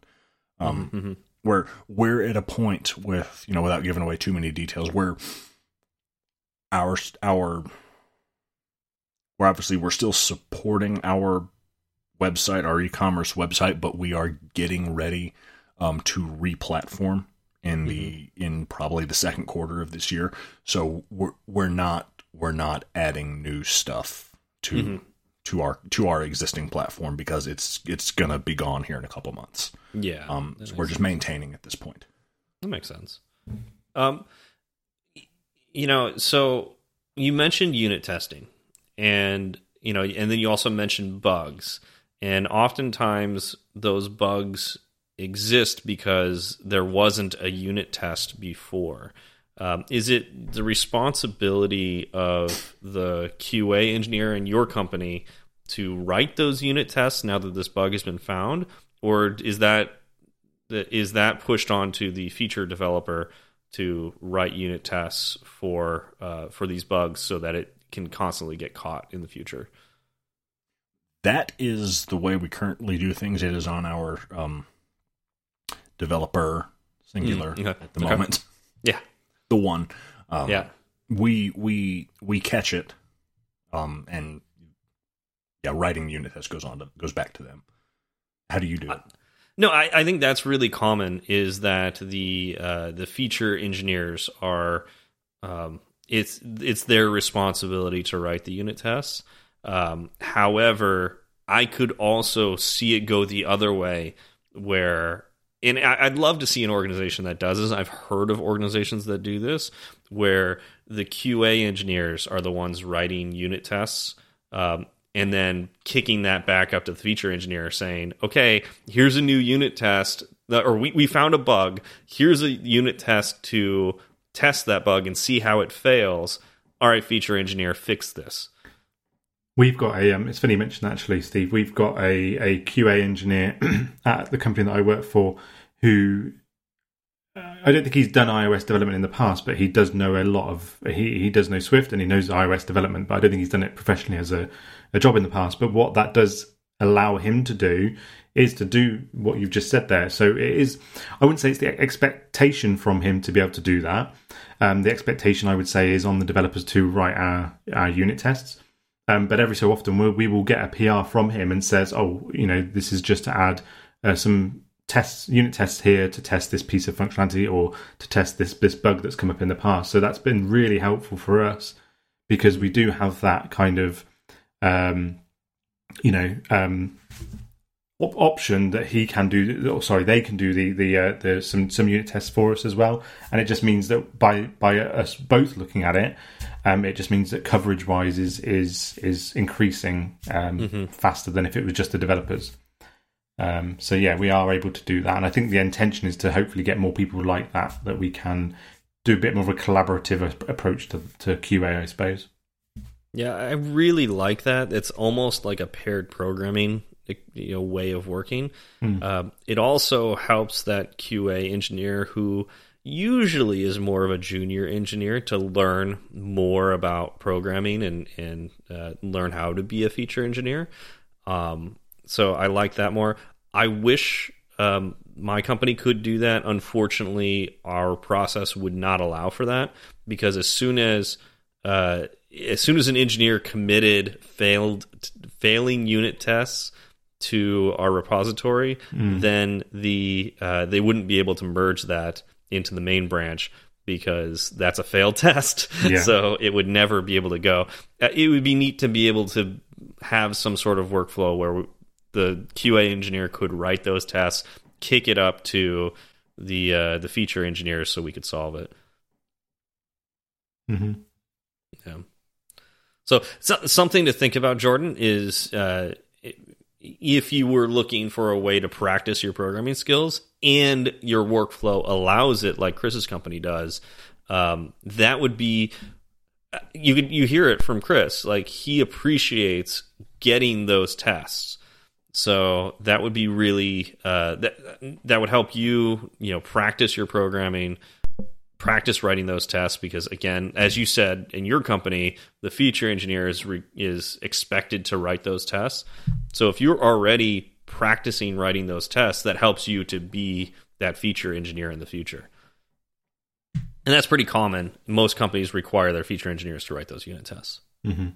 Um, Mhm. where we're at a point with you know without giving away too many details where our our we're obviously we're still supporting our website, our e-commerce website, but we are getting ready um, to re-platform in the in probably the second quarter of this year. So we're we're not we're not adding new stuff to to our to our existing platform because it's it's gonna be gone here in a couple months. Yeah. Um, so we're just maintaining at this point. That makes sense. Um, you know, so you mentioned unit testing, and you know, and then you also mentioned bugs, and oftentimes those bugs exist because there wasn't a unit test before. Um, is it the responsibility of the QA engineer in your company to write those unit tests now that this bug has been found, or is that is that pushed onto the feature developer to write unit tests for uh, for these bugs so that it can constantly get caught in the future. That is the way we currently do things. It is on our um, developer singular Mm, okay. at the Okay. moment. Yeah, The one. Um, yeah, we we we catch it um and yeah writing the unit test goes on to goes back to them how do you do it no, I, I think that's really common. Is that the uh, the feature engineers are um, it's it's their responsibility to write the unit tests. Um, however, I could also see it go the other way, where and I'd love to see an organization that does this. I've heard of organizations that do this, where the QA engineers are the ones writing unit tests, um, and then kicking that back up to the feature engineer, saying, "Okay, here's a new unit test, or we we found a bug. Here's a unit test to test that bug and see how it fails. All right, feature engineer, fix this." We've got a. Um, it's funny you mentioned actually, Steve. We've got a, a QA engineer *clears throat* at the company that I work for who uh, I don't think he's done iOS development in the past, but he does know a lot of. He he does know Swift and he knows iOS development, but I don't think he's done it professionally as a, a job in the past. But what that does allow him to do is to do what you've just said there. So it is. I wouldn't say it's the expectation from him to be able to do that. Um, the expectation, I would say, is on the developers to write our, our unit tests. Um, but every so often, we'll, we will get a PR from him and says, "Oh, you know, this is just to add uh, some tests, unit tests here to test this piece of functionality or to test this this bug that's come up in the past." So that's been really helpful for us because we do have that kind of, um, you know, um, op- option that he can do. Or sorry, they can do the the uh, the some some unit tests for us as well, and it just means that by by us both looking at it, um, it just means that coverage wise is is is increasing um, faster than if it was just the developers. Um, so yeah, we are able to do that, and I think the intention is to hopefully get more people like that that we can do a bit more of a collaborative approach to to QA, I suppose. Yeah, I really like that. It's almost like a paired programming you know, way of working. Um, it also helps that QA engineer who usually is more of a junior engineer to learn more about programming and and uh, learn how to be a feature engineer. Um, so I like that more. I wish um, my company could do that. Unfortunately, our process would not allow for that because as soon as uh, as soon as an engineer committed failed failing unit tests to our repository, then the uh, they wouldn't be able to merge that into the main branch because that's a failed *laughs* test. Yeah. so it would never be able to go. Uh, It would be neat to be able to have some sort of workflow where the QA engineer could write those tests, kick it up to the uh, the feature engineers so we could solve it. Mm-hmm. Yeah. So, so something to think about, Jordan, is uh, if you were looking for a way to practice your programming skills and your workflow allows it, like Chris's company does, um, that would be you you hear it from Chris, like he appreciates getting those tests. So that would be really uh, that that would help you, you know, practice your programming, practice writing those tests because again as you said in your company the feature engineer is is expected to write those tests so if you're already practicing writing those tests that helps you to be that feature engineer in the future and that's pretty common most companies require their feature engineers to write those unit tests Mm-hmm.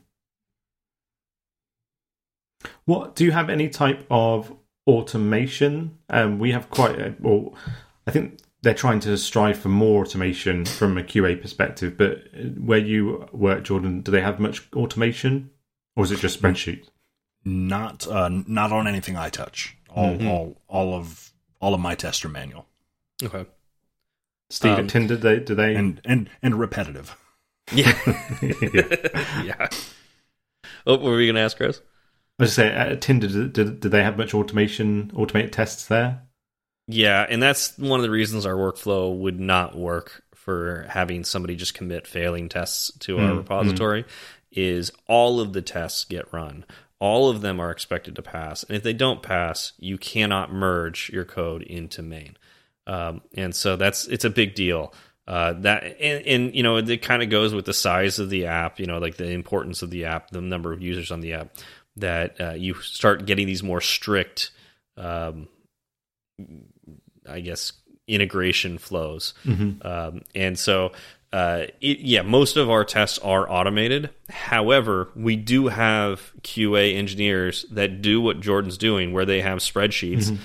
What do you have any type of automation? Um, we have quite, a, well, I think they're trying to strive for more automation from a QA perspective. But where you work, Jordan, do they have much automation, or is it just spreadsheets? Not uh, not on anything I touch. All Mhm. all all of all of my tests are manual Okay. Steve Um, at Tinder, do they do they? and and and repetitive. Yeah. yeah. *laughs* yeah. Oh, what were you going to ask, Chris? I was say at Tinder, do, do, do they have much automation, automated tests there? Yeah, and that's one of the reasons our workflow would not work for having somebody just commit failing tests to our Mm, repository is all of the tests get run. All of them are expected to pass. And if they don't pass, you cannot merge your code into main. Um, and so that's it's a big deal. Uh, that and, and you know it kind of goes with the size of the app, you know, like the importance of the app, the number of users on the app. That uh, you start getting these more strict um, I guess integration flows. Um, and so, uh, it, yeah, most of our tests are automated. However, we do have QA engineers that do what Jordan's doing, where they have spreadsheets.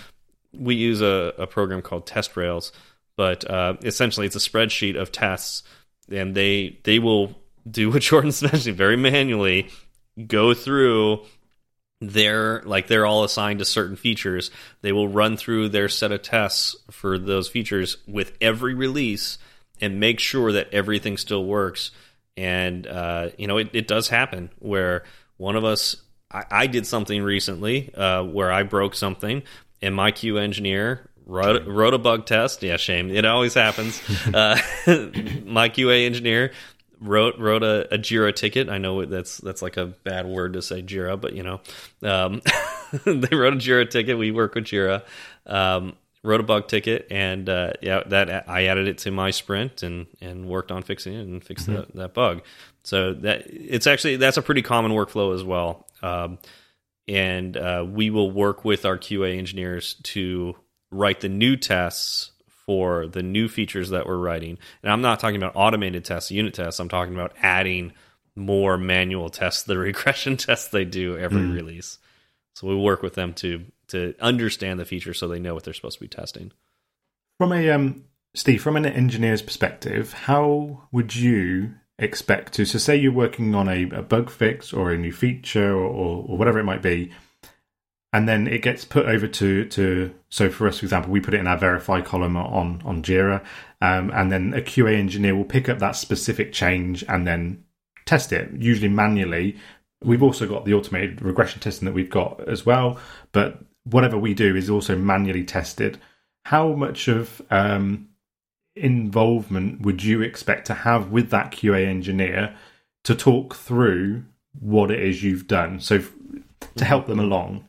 We use a, a program called Test Rails, but uh, essentially it's a spreadsheet of tests, and they they will do what *laughs* Jordan's mentioning very manually, go through they're like they're all assigned to certain features. They will run through their set of tests for those features with every release and make sure that everything still works. And uh, you know, it, it does happen where one of us, I, I did something recently uh, where I broke something, and my Q engineer wrote, wrote a bug test. Yeah, shame. It always happens. *laughs* uh, *laughs* my QA engineer wrote wrote a, a Jira ticket. I know that's that's like a bad word to say Jira, but you know, um, *laughs* they wrote a Jira ticket. We work with Jira. Um, wrote a bug ticket, and uh, yeah, that I added it to my sprint and and worked on fixing it and fixed that, that bug. So that it's actually that's a pretty common workflow as well. Um, and uh, we will work with our QA engineers to write the new tests for the new features that we're writing. And I'm not talking about automated tests, unit tests. I'm talking about adding more manual tests, the *laughs* regression tests they do every release. So we work with them to to understand the feature so they know what they're supposed to be testing. From a um, Steve, from an engineer's perspective, how would you expect to? So, say you're working on a, a bug fix or a new feature or, or, or whatever it might be, and then it gets put over to to. So, for us, for example, we put it in our verify column on on Jira, um, and then a QA engineer will pick up that specific change and then test it, usually manually. We've also got the automated regression testing that we've got as well, but whatever we do is also manually tested. How much of um, involvement would you expect to have with that QA engineer to talk through what it is you've done? So to help them along.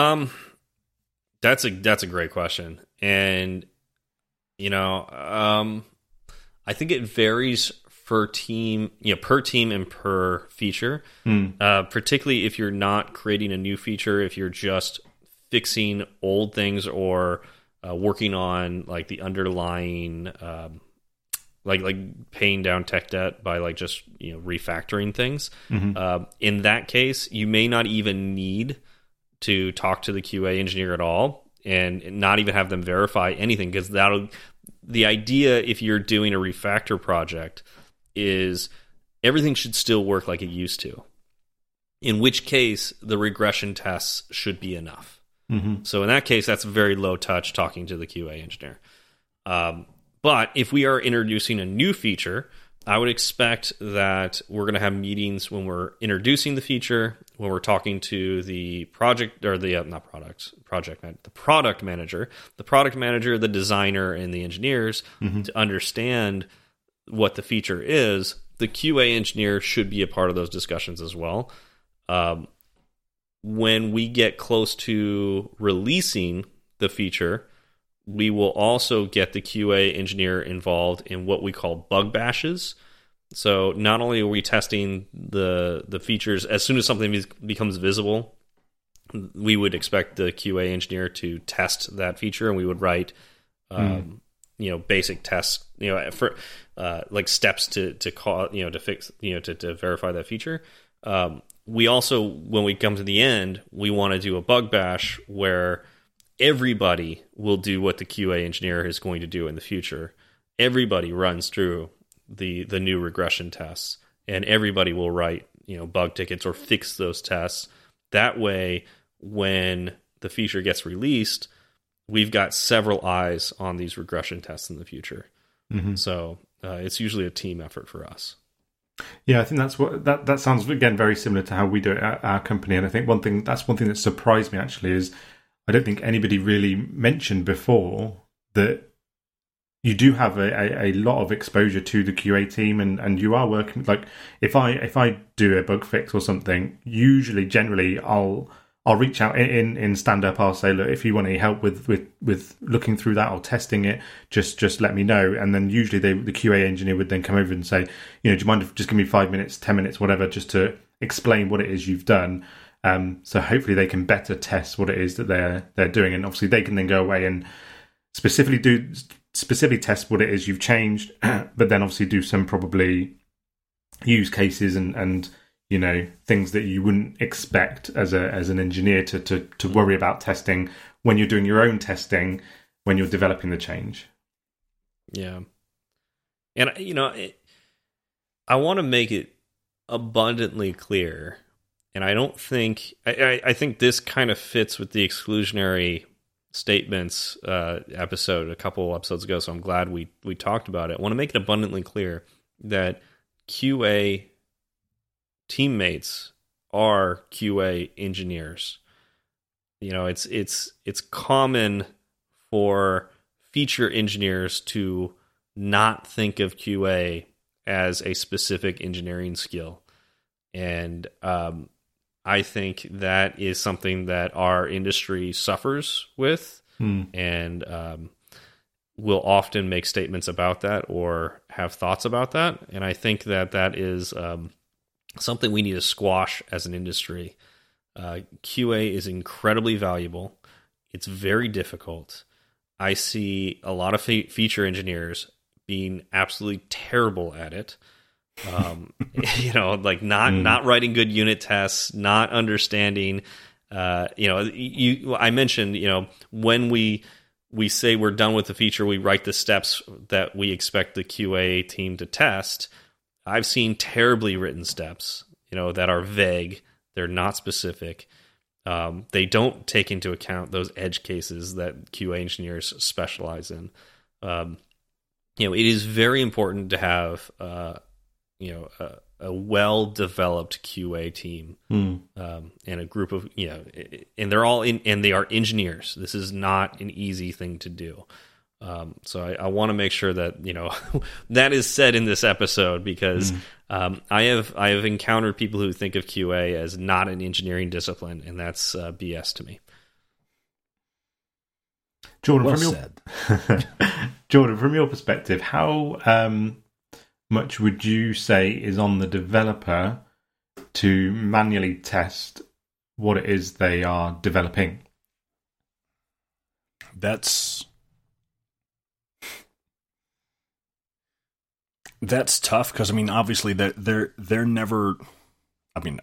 Um, that's a that's a great question, and you know, um, I think it varies per team, you know, per team and per feature. Mm. Uh, particularly if you're not creating a new feature, if you're just fixing old things or uh, working on like the underlying, um, like like paying down tech debt by like just you know refactoring things. Uh, in that case, you may not even need to talk to the QA engineer at all and not even have them verify anything because that'll the idea if you're doing a refactor project is everything should still work like it used to in which case the regression tests should be enough Mm-hmm. so in that case that's very low touch talking to the qa engineer um, but if we are introducing a new feature i would expect that we're going to have meetings when we're introducing the feature when we're talking to the project or the uh, not product project the product manager the product manager the designer and the engineers to understand what the feature is. The qa engineer should be a part of those discussions as well. Um, when we get close to releasing the feature we will also get the qa engineer involved in what we call bug bashes so not only are we testing the the features as soon as something becomes visible, we would expect the QA engineer to test that feature, and we would write, um, you know, basic tests, you know, for uh, like steps to to call, you know, to fix, you know, to, to verify that feature. Um, we also, when we come to the end, we want to do a bug bash where everybody will do what the QA engineer is going to do in the future. Everybody runs through the the new regression tests, and everybody will write you know bug tickets or fix those tests. That way, when the feature gets released, we've got several eyes on these regression tests in the future. Mm -hmm. So uh, it's usually a team effort for us. Yeah, I think that's what that that sounds again very similar to how we do it at our company. And I think one thing that's one thing that surprised me actually is I don't think anybody really mentioned before that you do have a, a, a, lot of exposure to the QA team and, and you are working like if I if I do a bug fix or something, usually generally I'll I'll reach out in in stand up. I'll say, look, if you want any help with with with looking through that or testing it, just just let me know. And then usually they, the QA engineer would then come over and say, you know, do you mind if just give me five minutes, ten minutes, whatever, just to explain what it is you've done. Um, so hopefully they can better test what it is that they're they're doing, and obviously they can then go away and specifically do specifically test what it is you've changed, *clears throat* but then obviously do some probably use cases and and you know things that you wouldn't expect as a as an engineer to to to worry about testing when you're doing your own testing when you're developing the change. Yeah, and you know, it, I want to make it abundantly clear, and I don't think I, I, think this kind of fits with the exclusionary statements uh, episode a couple episodes ago. So I'm glad we we talked about it. I want to make it abundantly clear that QA teammates are QA engineers. You know, it's it's it's common for feature engineers to not think of QA as a specific engineering skill. And um, I think that is something that our industry suffers with hmm. and um, will often make statements about that or have thoughts about that. And I think that that is um, something we need to squash as an industry. Uh, QA is incredibly valuable. It's very difficult. I see a lot of fe feature engineers being absolutely terrible at it. Um, *laughs* you know, like not mm. not writing good unit tests, not understanding. Uh, you know, you I mentioned, you know, when we we say we're done with the feature, we write the steps that we expect the QA team to test. I've seen terribly written steps, you know, that are vague. They're not specific. Um, they don't take into account those edge cases that QA engineers specialize in. Um, you know, it is very important to have, uh, you know, a, a well-developed QA team mm. um, and a group of, you know, and they're all in, and they are engineers. This is not an easy thing to do. Um, so I, I want to make sure that you know *laughs* that is said in this episode because mm. um, I have I have encountered people who think of QA as not an engineering discipline, and that's uh, BS to me. Jordan, well from your *laughs* Jordan, from your perspective, how um, much would you say is on the developer to manually test what it is they are developing? That's That's tough because I mean, obviously they're they're they're never. I mean,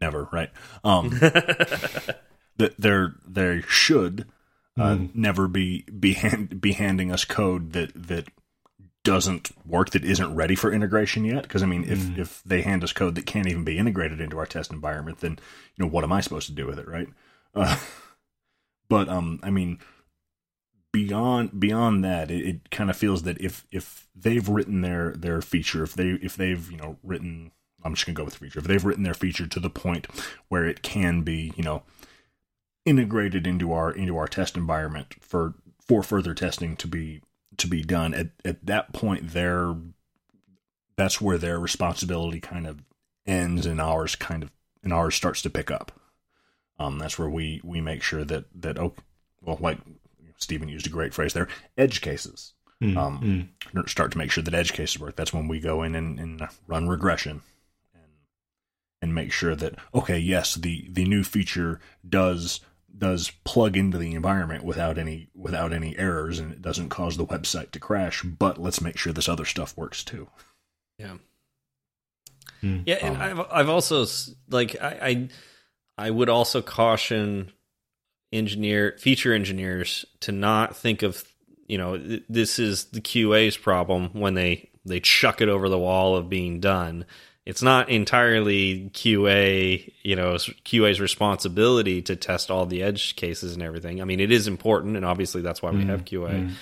never right. Um, *laughs* that they're they should uh, mm. never be be hand, be handing us code that that doesn't work that isn't ready for integration yet because i mean if mm. if they hand us code that can't even be integrated into our test environment then you know what am i supposed to do with it right *laughs* uh, but um i mean beyond beyond that, it, it kind of feels that if if they've written their their feature, if they if they've you know written, I'm just gonna go with feature. If they've written their feature to the point where it can be you know integrated into our into our test environment for for further testing to be to be done at at that point their that's where their responsibility kind of ends and ours kind of and ours starts to pick up um that's where we we make sure that that oh well like Stephen used a great phrase there, edge cases. Mm, um, mm. Start to make sure that edge cases work. That's when we go in and, and run regression and and make sure that okay, yes, the the new feature does does plug into the environment without any without any errors and it doesn't cause the website to crash but let's make sure this other stuff works too. Yeah. Hmm. Yeah, and um, I've I've also like I, I I would also caution engineer feature engineers to not think of you know this is the QA's problem when they they chuck it over the wall of being done. It's not entirely QA, you know, QA's responsibility to test all the edge cases and everything. I mean, it is important, and obviously that's why we have QA.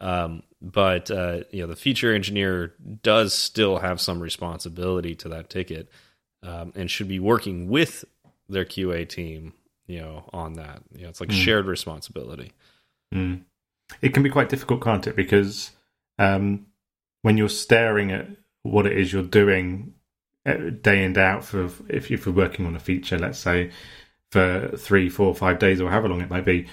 Um, but uh, you know, the feature engineer does still have some responsibility to that ticket, um, and should be working with their QA team, you know, on that. You know, it's like a shared responsibility. Mm. It can be quite difficult, can't it? Because um, when you're staring at what it is you're doing Uh, day in day out for if, if you're working on a feature, let's say for three, four, five days or however long it might be,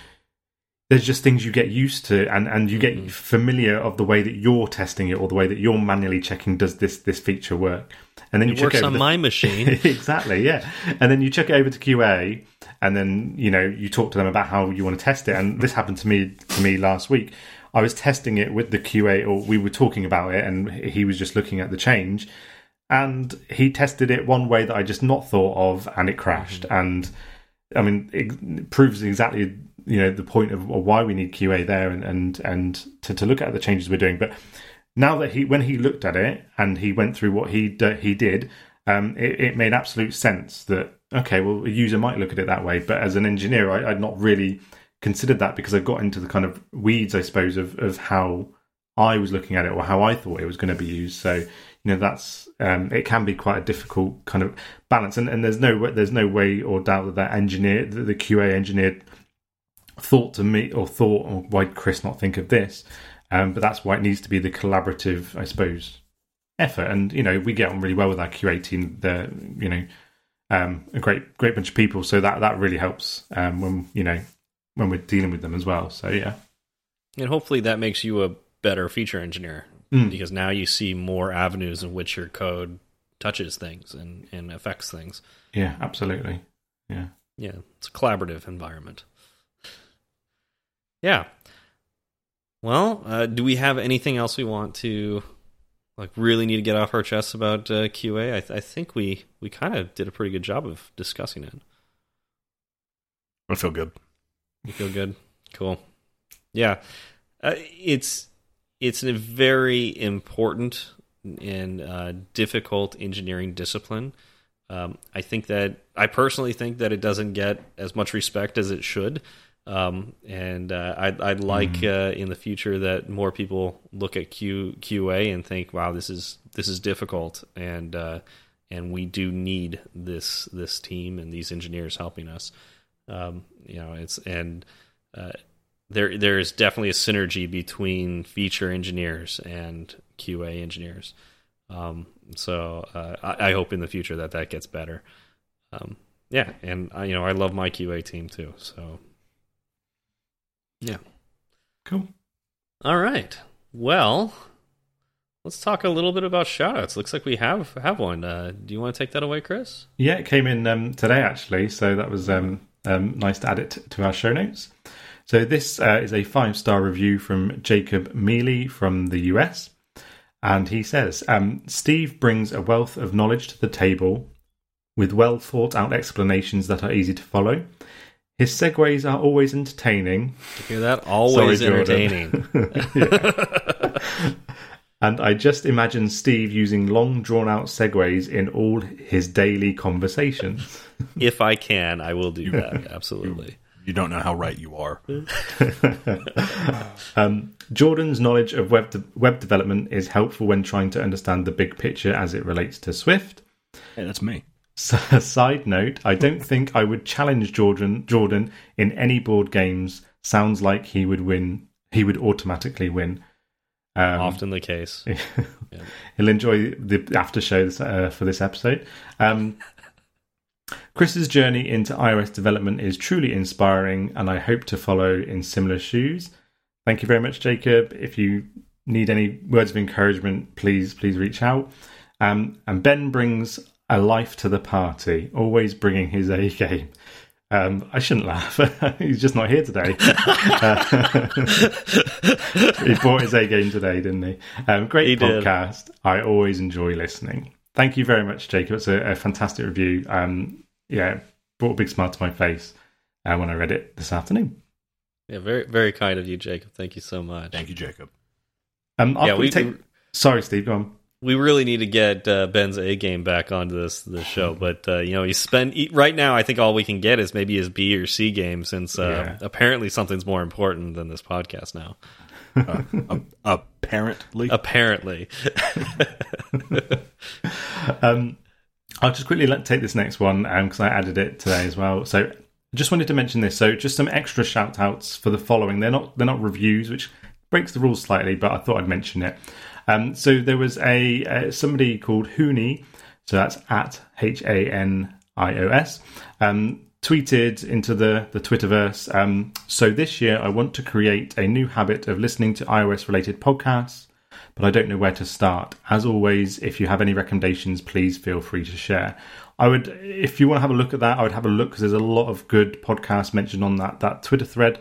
there's just things you get used to and, and you get mm. familiar of the way that you're testing it or the way that you're manually checking does this this feature work. And then you It check works over on the- my *laughs* machine. exactly, yeah. And then you check it over to QA, and then you know you talk to them about how you want to test it. And this happened to me to me last week. I was testing it with the QA, or we were talking about it, and he was just looking at the change, and he tested it one way that I just not thought of, and it crashed. And I mean, it proves exactly you know the point of, why we need QA there, and and and to, to look at the changes we're doing, but now that he when he looked at it and he went through what he d- he did um, it, it made absolute sense that okay well a user might look at it that way. But as an engineer I, i'd not really considered that because i got into the kind of weeds i suppose of, of how i was looking at it or how i thought it was going to be used. So you know that's um, it can be quite a difficult kind of balance and, and there's no there's no way or doubt that that engineer the, the qa engineer thought to me or thought or why did chris not think of this um, but that's why it needs to be the collaborative, I suppose, effort. And you know, we get on really well with our QA team. They're you know um, a great great bunch of people, so that that really helps um, when you know when we're dealing with them as well. So yeah, and hopefully that makes you a better feature engineer Mm. because now you see more avenues in which your code touches things and, and affects things. yeah, absolutely, yeah. Yeah, it's a collaborative environment. Yeah. Well, uh, do we have anything else we want to like really need to get off our chests about uh, QA? I, th- I think we we kind of did a pretty good job of discussing it. I feel good. You feel good? Cool. Yeah, uh, it's it's a very important and uh, difficult engineering discipline. Um, I think that I personally think that it doesn't get as much respect as it should. Um, and uh, I'd, I'd like uh, in the future that more people look at Q, QA and think, "Wow, this is this is difficult," and uh, and we do need this this team and these engineers helping us. Um, you know, it's and uh, there there is definitely a synergy between feature engineers and QA engineers. Um, so uh, I, I hope in the future that that gets better. Um, yeah, and I, you know I love my QA team too. So yeah, Cool. all right. Well, let's talk a little bit about shoutouts. Looks like we have have one. Uh, do you want to take that away, Chris? Yeah, it came in um, today actually, so that was um, um, nice to add it to our show notes. So this uh, is a five star review from Jacob Mealy from the US, and he says um, Steve brings a wealth of knowledge to the table with well thought out explanations that are easy to follow. His segues are always entertaining. You hear that? Always Sorry, entertaining. *laughs* *laughs* And I just imagine Steve using long drawn out segues in all his daily conversations. if I can, I will do that. *laughs* Absolutely. You don't know how right you are. *laughs* Um, Jordan's knowledge of web de- web development is helpful when trying to understand the big picture as it relates to Swift. Hey, that's me. S- *laughs* Side note: I don't think I would challenge Jordan Jordan in any board games. Sounds like he would win. He would automatically win. Um, Often the case. *laughs* He'll enjoy the after show uh, for this episode. Um, Chris's journey into iOS development is truly inspiring, and I hope to follow in similar shoes. Thank you very much, Jacob. If you need any words of encouragement, please please reach out. Um, and Ben brings a life to the party, always bringing his A game. Um, I shouldn't laugh. *laughs* He's just not here today. *laughs* he brought his A game today, didn't he? Um, great He did. podcast. I always enjoy listening. Thank you very much, Jacob. It's a, a fantastic review. Um, yeah, brought a big smile to my face uh, when I read it this afternoon. Yeah, very very kind of you, Jacob. Thank you so much. Thank you, Jacob. Um, I'll Yeah, we- take. Sorry, Steve. Go on. We really need to get uh, Ben's A game back onto this this show, *laughs* but uh, you know, he spend right now. I think all we can get is maybe his B or C game, since uh, Yeah. apparently something's more important than this podcast now. Uh, apparently, Apparently, Um, I'll just quickly let, take this next one because I added it today as well. So I just wanted to mention this. So just some extra shout outs for the following. They're not they're not reviews, which breaks the rules slightly, but I thought I'd mention it. Um, so there was a uh, somebody called Hooney, so that's at H A N I O S, um, tweeted into the the Twitterverse. Um, so this year I want to create a new habit of listening to iOS related podcasts but I don't know where to start. As always, if you have any recommendations, please feel free to share. I would, if you want to have a look at that, I would have a look because there's a lot of good podcasts mentioned on that that Twitter thread.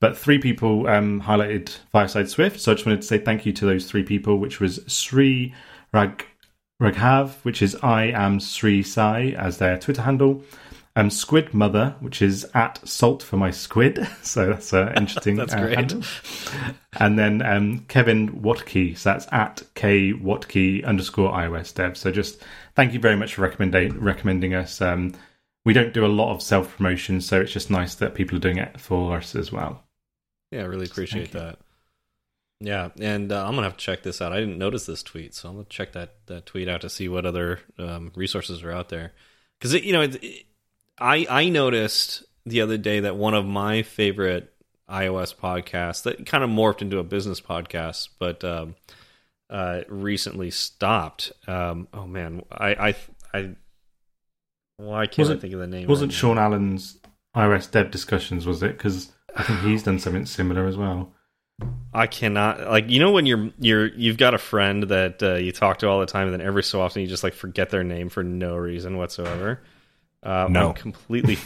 But three people um, highlighted Fireside Swift, so I just wanted to say thank you to those three people, which was Sri Rag Raghav, which is I am Sri Sai as their Twitter handle. Um, Squid Mother, which is at Salt for my squid, *laughs* so that's uh, interesting. *laughs* That's uh, great. And then um, Kevin Watkey, so that's at K Watkey underscore iOS dev. So just thank you very much for recommending recommending us. Um, we don't do a lot of self promotion, so it's just nice that people are doing it for us as well. yeah, I really appreciate that. Yeah, and uh, I'm gonna have to check this out. I didn't notice this tweet, so I'm gonna check that that tweet out to see what other um, resources are out there. Because you know, it, it- I I noticed the other day that one of my favorite iOS podcasts that kind of morphed into a business podcast, but um, uh, recently stopped. Um, oh man, I I I why can't Wasn't- think of the name? Wasn't right now? Sean Allen's iOS dev discussions, was it? Because I think he's done something similar as well. I cannot like you know when you're you're you've got a friend that uh, you talk to all the time, and then every so often you just like forget their name for no reason whatsoever. Uh, No. *laughs* *laughs* I'm completely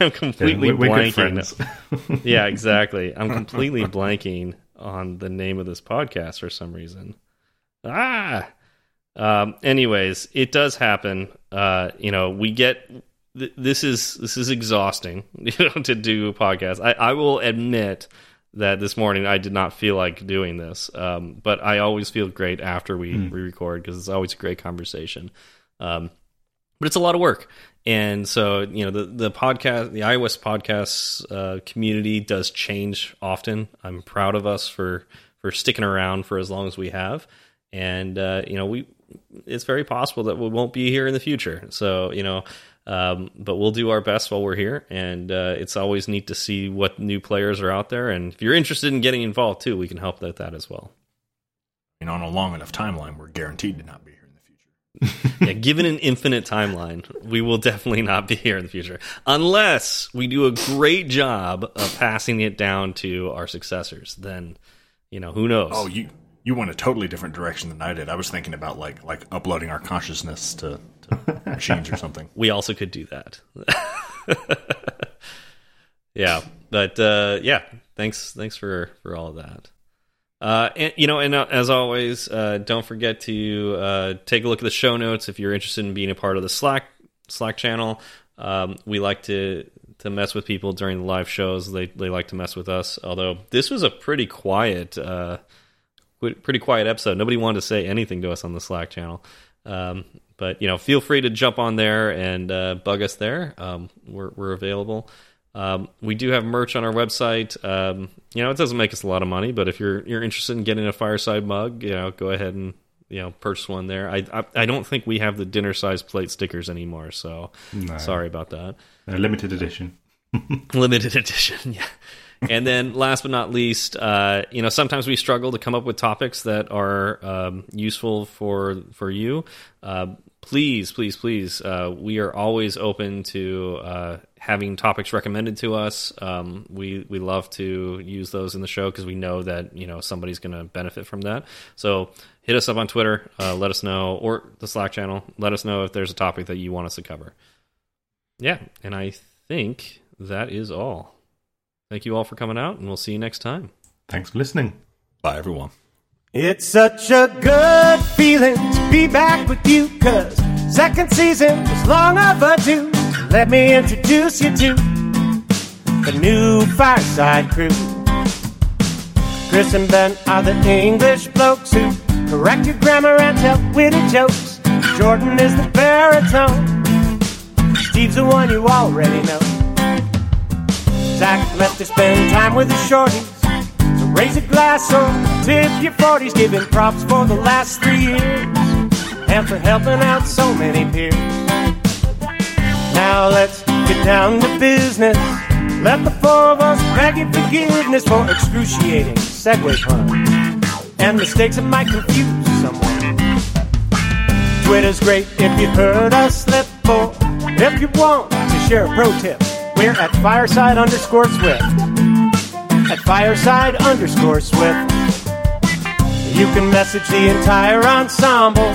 I'm completely Yeah, we're, we're good blanking. *laughs* yeah, exactly. I'm completely blanking on the name of this podcast for some reason. Ah. Um, anyways, it does happen. Uh, you know, we get th this is this is exhausting, you know, to do a podcast. I, I will admit that this morning I did not feel like doing this, um, but I always feel great after we, we record because it's always a great conversation. Um, but it's a lot of work. And so, you know, the, the podcast, the iOS podcasts uh, community does change often. I'm proud of us for for sticking around for as long as we have. And uh, you know, we it's very possible that we won't be here in the future. So, you know, um, but we'll do our best while we're here. And uh, it's always neat to see what new players are out there. And if you're interested in getting involved too, we can help with that as well. know, on a long enough timeline, we're guaranteed to not be here in the future. *laughs* yeah, given an infinite timeline, we will definitely not be here in the future unless we do a great job of passing it down to our successors. Then, you know, who knows? Oh, you you went a totally different direction than I did. I was thinking about like like uploading our consciousness to, to machines or *laughs* something. we also could do that. *laughs* yeah, but uh, yeah, thanks, thanks for for all of that. Uh, and you know, and uh, as always, uh, don't forget to uh, take a look at the show notes if you're interested in being a part of the Slack Slack channel. Um, we like to to mess with people during the live shows. They they like to mess with us. Although this was a pretty quiet, uh, pretty quiet episode. Nobody wanted to say anything to us on the Slack channel. Um, but you know, feel free to jump on there and bug us there. Um, we're we're available. Um, we do have merch on our website. Um, you know, it doesn't make us a lot of money, but if you're you're interested in getting a fireside mug, you know, go ahead and you know purchase one there. I I, I don't think we have the dinner size plate stickers anymore, so No. sorry about that. A limited edition. *laughs* limited edition *laughs* yeah and then last but not least uh, you know sometimes we struggle to come up with topics that are um, useful for for you uh, please please please uh, we are always open to uh, having topics recommended to us um, we we love to use those in the show because we know that you know somebody's going to benefit from that so hit us up on twitter uh, let us know or the slack channel let us know if there's a topic that you want us to cover yeah and i think that is all. Thank you all for coming out, and we'll see you next time. Thanks for listening. Bye, everyone. It's such a good feeling to be back with you, cause second season was long overdue. Let me introduce you to the new Fireside Crew. Chris and Ben are the English blokes who correct your grammar and tell witty jokes. Jordan is the baritone. Steve's the one you already know. Zach left to spend time with the shorties. So raise a glass or tip your 40s, giving props for the last three years and for helping out so many peers. Now let's get down to business. Let the four of us beg your forgiveness for excruciating segue puns and mistakes that might confuse someone. Twitter's great if you heard us slip, or if you want to share a pro tip, we're at fireside underscore swift. At fireside underscore swift. You can message the entire ensemble,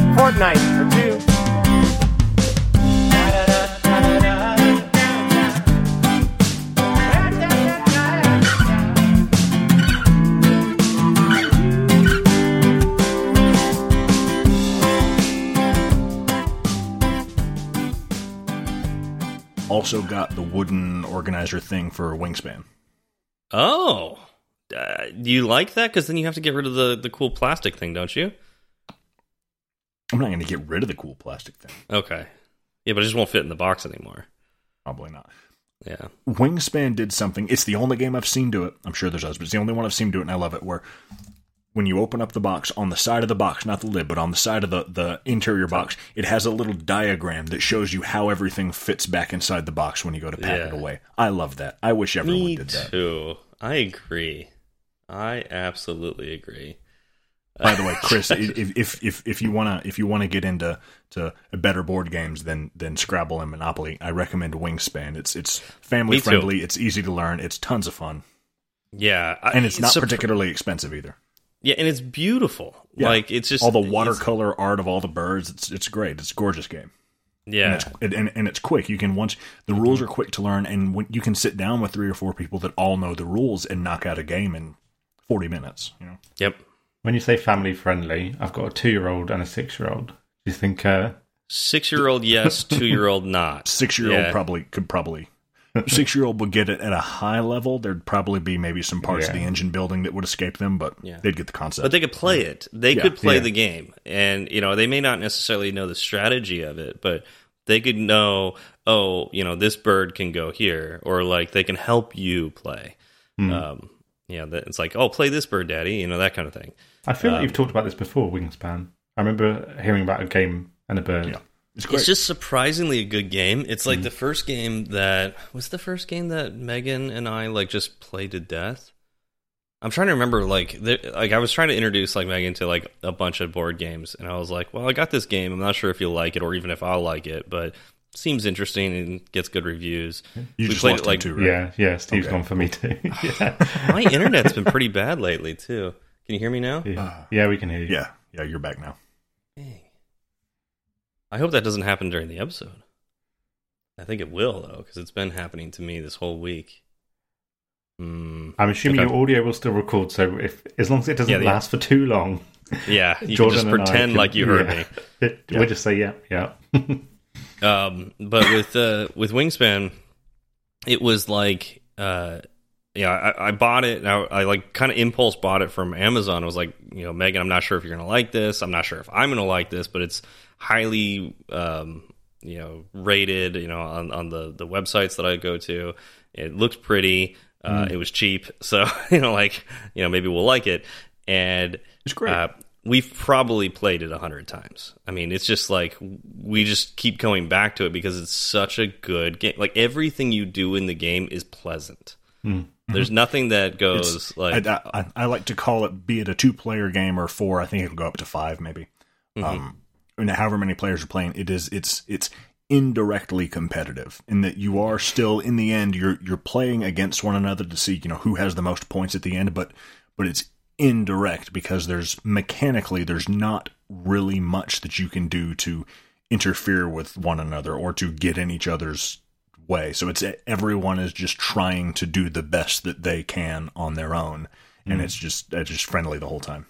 fortnight or two. Also got the wooden organizer thing for Wingspan. Oh, uh, do you like that? Because then you have to get rid of the the cool plastic thing, don't you? I'm not going to get rid of the cool plastic thing. Okay. Yeah, but it just won't fit in the box anymore. Probably not. Yeah. Wingspan did something. It's the only game I've seen do it. I'm sure there's others, but it's the only one I've seen do it, and I love it. Where when you open up the box, on the side of the box, not the lid, but on the side of the, the interior box, it has a little diagram that shows you how everything fits back inside the box when you go to pack it away. I love that. I wish everyone Me did that. too. I agree. I absolutely agree. By the way, Chris, if if if, if you wanna if you wanna get into to better board games than than Scrabble and Monopoly, I recommend Wingspan. It's it's family Me too. friendly. It's easy to learn. It's tons of fun, Yeah, I- and it's not particularly expensive either. Yeah, and it's beautiful. Yeah. Like it's just all the watercolor art of all the birds. It's it's great. It's a gorgeous game. And Yeah, it's and, and, and it's quick. You can once the rules are quick to learn, and when, you can sit down with three or four people that all know the rules and knock out a game in forty minutes. You know, yep. When you say family friendly, I've got a two year old and a six year old. Do you think uh, Six year old, yes. *laughs* Two year old, not. six year old Yeah. probably could probably *laughs* six year old would get it at a high level. There'd probably be maybe some parts of the engine building that would escape them, but Yeah. they'd get the concept. But they could play it. They Yeah, could play yeah. the game, and you know they may not necessarily know the strategy of it, but they could know. Oh, you know this bird can go here, or like they can help you play. Hmm. Um, yeah, it's like, oh, play this bird, daddy. You know that kind of thing. I feel Um, like you've talked about this before, Wingspan. I remember hearing about a game and a bird. yeah, it's great. It's just surprisingly a good game. It's like the first game that was the first game that Megan and I like just played to death. I'm trying to remember like there, like I was trying to introduce like Megan to like a bunch of board games and I was like, "Well, I got this game. I'm not sure if you'll like it or even if I'll like it, but seems interesting and gets good reviews." you we just played it, like- too, right? Yeah, yeah. Steve's Okay. gone for me too. *laughs* yeah. My internet's been pretty bad lately too. Can you hear me now? yeah, yeah, we can hear you. yeah, yeah. You're back now. Dang. I hope that doesn't happen during the episode. I think it will though, because it's been happening to me this whole week. Hmm. I'm assuming Okay. your audio will still record, so if as long as it doesn't Yeah, yeah. last for too long, Yeah, you Jordan can just pretend can- like you heard yeah. me. *laughs* Yeah. we'll just say yeah, yeah. *laughs* Um, but with uh, with Wingspan, it was like, uh, yeah, I, I bought it. And I, I like kind of impulse bought it from Amazon. I was like, you know, Megan, I'm not sure if you're gonna like this. I'm not sure if I'm gonna like this, but it's highly, um, you know, rated. You know, on on the the websites that I go to, it looks pretty. Uh, It was cheap, *laughs* so you know, like you know, maybe we'll like it. And It's great. uh, we've probably played it a hundred times. I mean, it's just like we just keep going back to it because it's such a good game. Like everything you do in the game is pleasant. There's nothing that goes It's- like I, I, I like to call it, be it a two player game or four. I think it'll go up to five, maybe. Mm-hmm. Um, and however many players are playing, it is it's it's indirectly competitive in that you are still in the end you're you're playing against one another to see you know who has the most points at the end, but but it's indirect because there's mechanically there's not really much that you can do to interfere with one another or to get in each other's way. So it's everyone is just trying to do the best that they can on their own, and mm-hmm. it's just it's just friendly the whole time.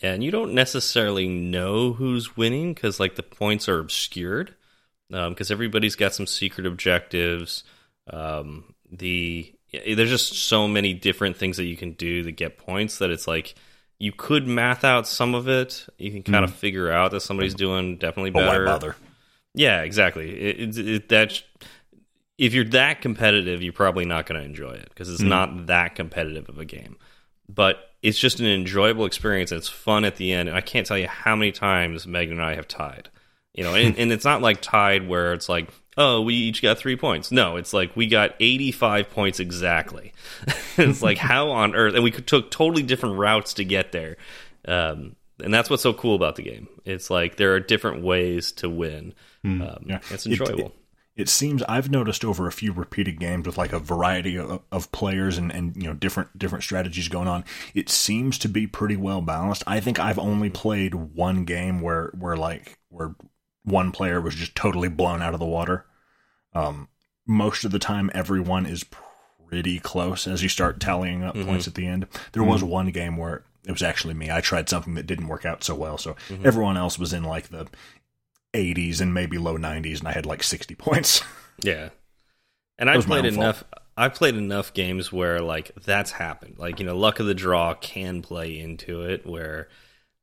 Yeah, and you don't necessarily know who's winning because like the points are obscured um, because everybody's got some secret objectives. Um, the there's just so many different things that you can do to get points that it's like you could math out some of it. You can kind of mm-hmm. figure out that somebody's doing definitely better. Yeah, exactly. It, it, it, that if you're that competitive, you're probably not going to enjoy it because it's not that competitive of a game. But it's just an enjoyable experience. and It's fun at the end, and I can't tell you how many times Megan and I have tied. You know, and, *laughs* and it's not like tied where it's like, oh, we each got three points. No, it's like we got 85 points exactly. *laughs* it's like *laughs* how on earth, and we took totally different routes to get there. Um, and that's what's so cool about the game. It's like there are different ways to win. Um, Yeah. It's enjoyable. It, it seems I've noticed over a few repeated games with like a variety of, of players and, and you know different different strategies going on. It seems to be pretty well balanced. I think I've only played one game where where like where one player was just totally blown out of the water. Um, most of the time, everyone is pretty close as you start tallying up mm-hmm. points at the end. There was mm-hmm. one game where it was actually me. I tried something that didn't work out so well, so mm-hmm. everyone else was in like the 80s and maybe low 90s, and I had like 60 points. *laughs* Yeah. And I played fault. enough. I played enough games where like that's happened. Like you know, luck of the draw can play into it, where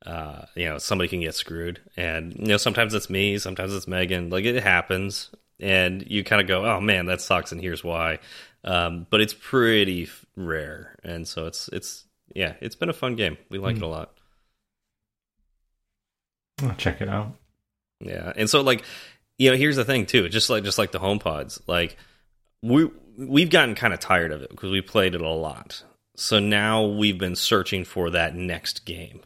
uh, you know somebody can get screwed, and you know sometimes it's me, sometimes it's Megan. Like it happens, and you kind of go, "Oh man, that sucks," and here's why. Um, but it's pretty f- rare, and so it's it's yeah, it's been a fun game. We like Hmm. it a lot. I'll check it out. Yeah, and so like, you know, here's the thing too. Just like just like the home pods, like we we've gotten kind of tired of it because we played it a lot. So now we've been searching for that next game,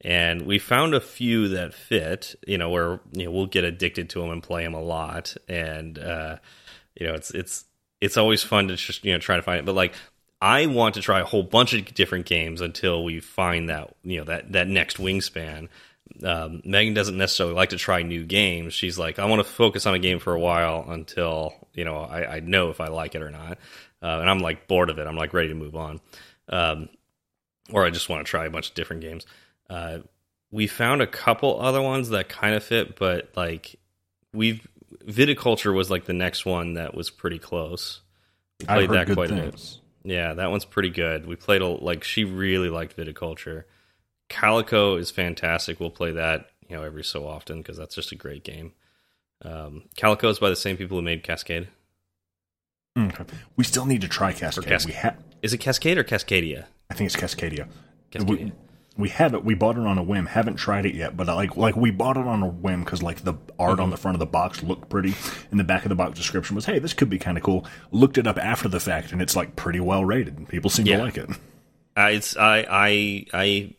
and we found a few that fit. You know, where you know we'll get addicted to them and play them a lot, and uh, you know, it's it's it's always fun to just you know try to find it. But like, I want to try a whole bunch of different games until we find that you know that that next wingspan um, Megan doesn't necessarily like to try new games. She's like, I want to focus on a game for a while until you know I, I know if I like it or not. Uh, and I'm like bored of it. I'm like ready to move on, um, or I just want to try a bunch of different games. Uh, we found a couple other ones that kind of fit, but like we've viticulture was like the next one that was pretty close. We played that quite a bit. Yeah, that one's pretty good. We played a like she really liked viticulture. Calico is fantastic. We'll play that you know every so often because that's just a great game. Um, Calico is by the same people who made Cascade. We still need to try Cascade. Cas- we Is it Cascade or Cascadia? I think it's Cascadia. Cascadia. We, we have it. We bought it on a whim. Haven't tried it yet, but like like we bought it on a whim because like the art Mm-hmm. on the front of the box looked pretty, and the back of the box description was, "Hey, this could be kind of cool." Looked it up after the fact, and it's like pretty well rated. People seem Yeah. to like it. I, it's I I I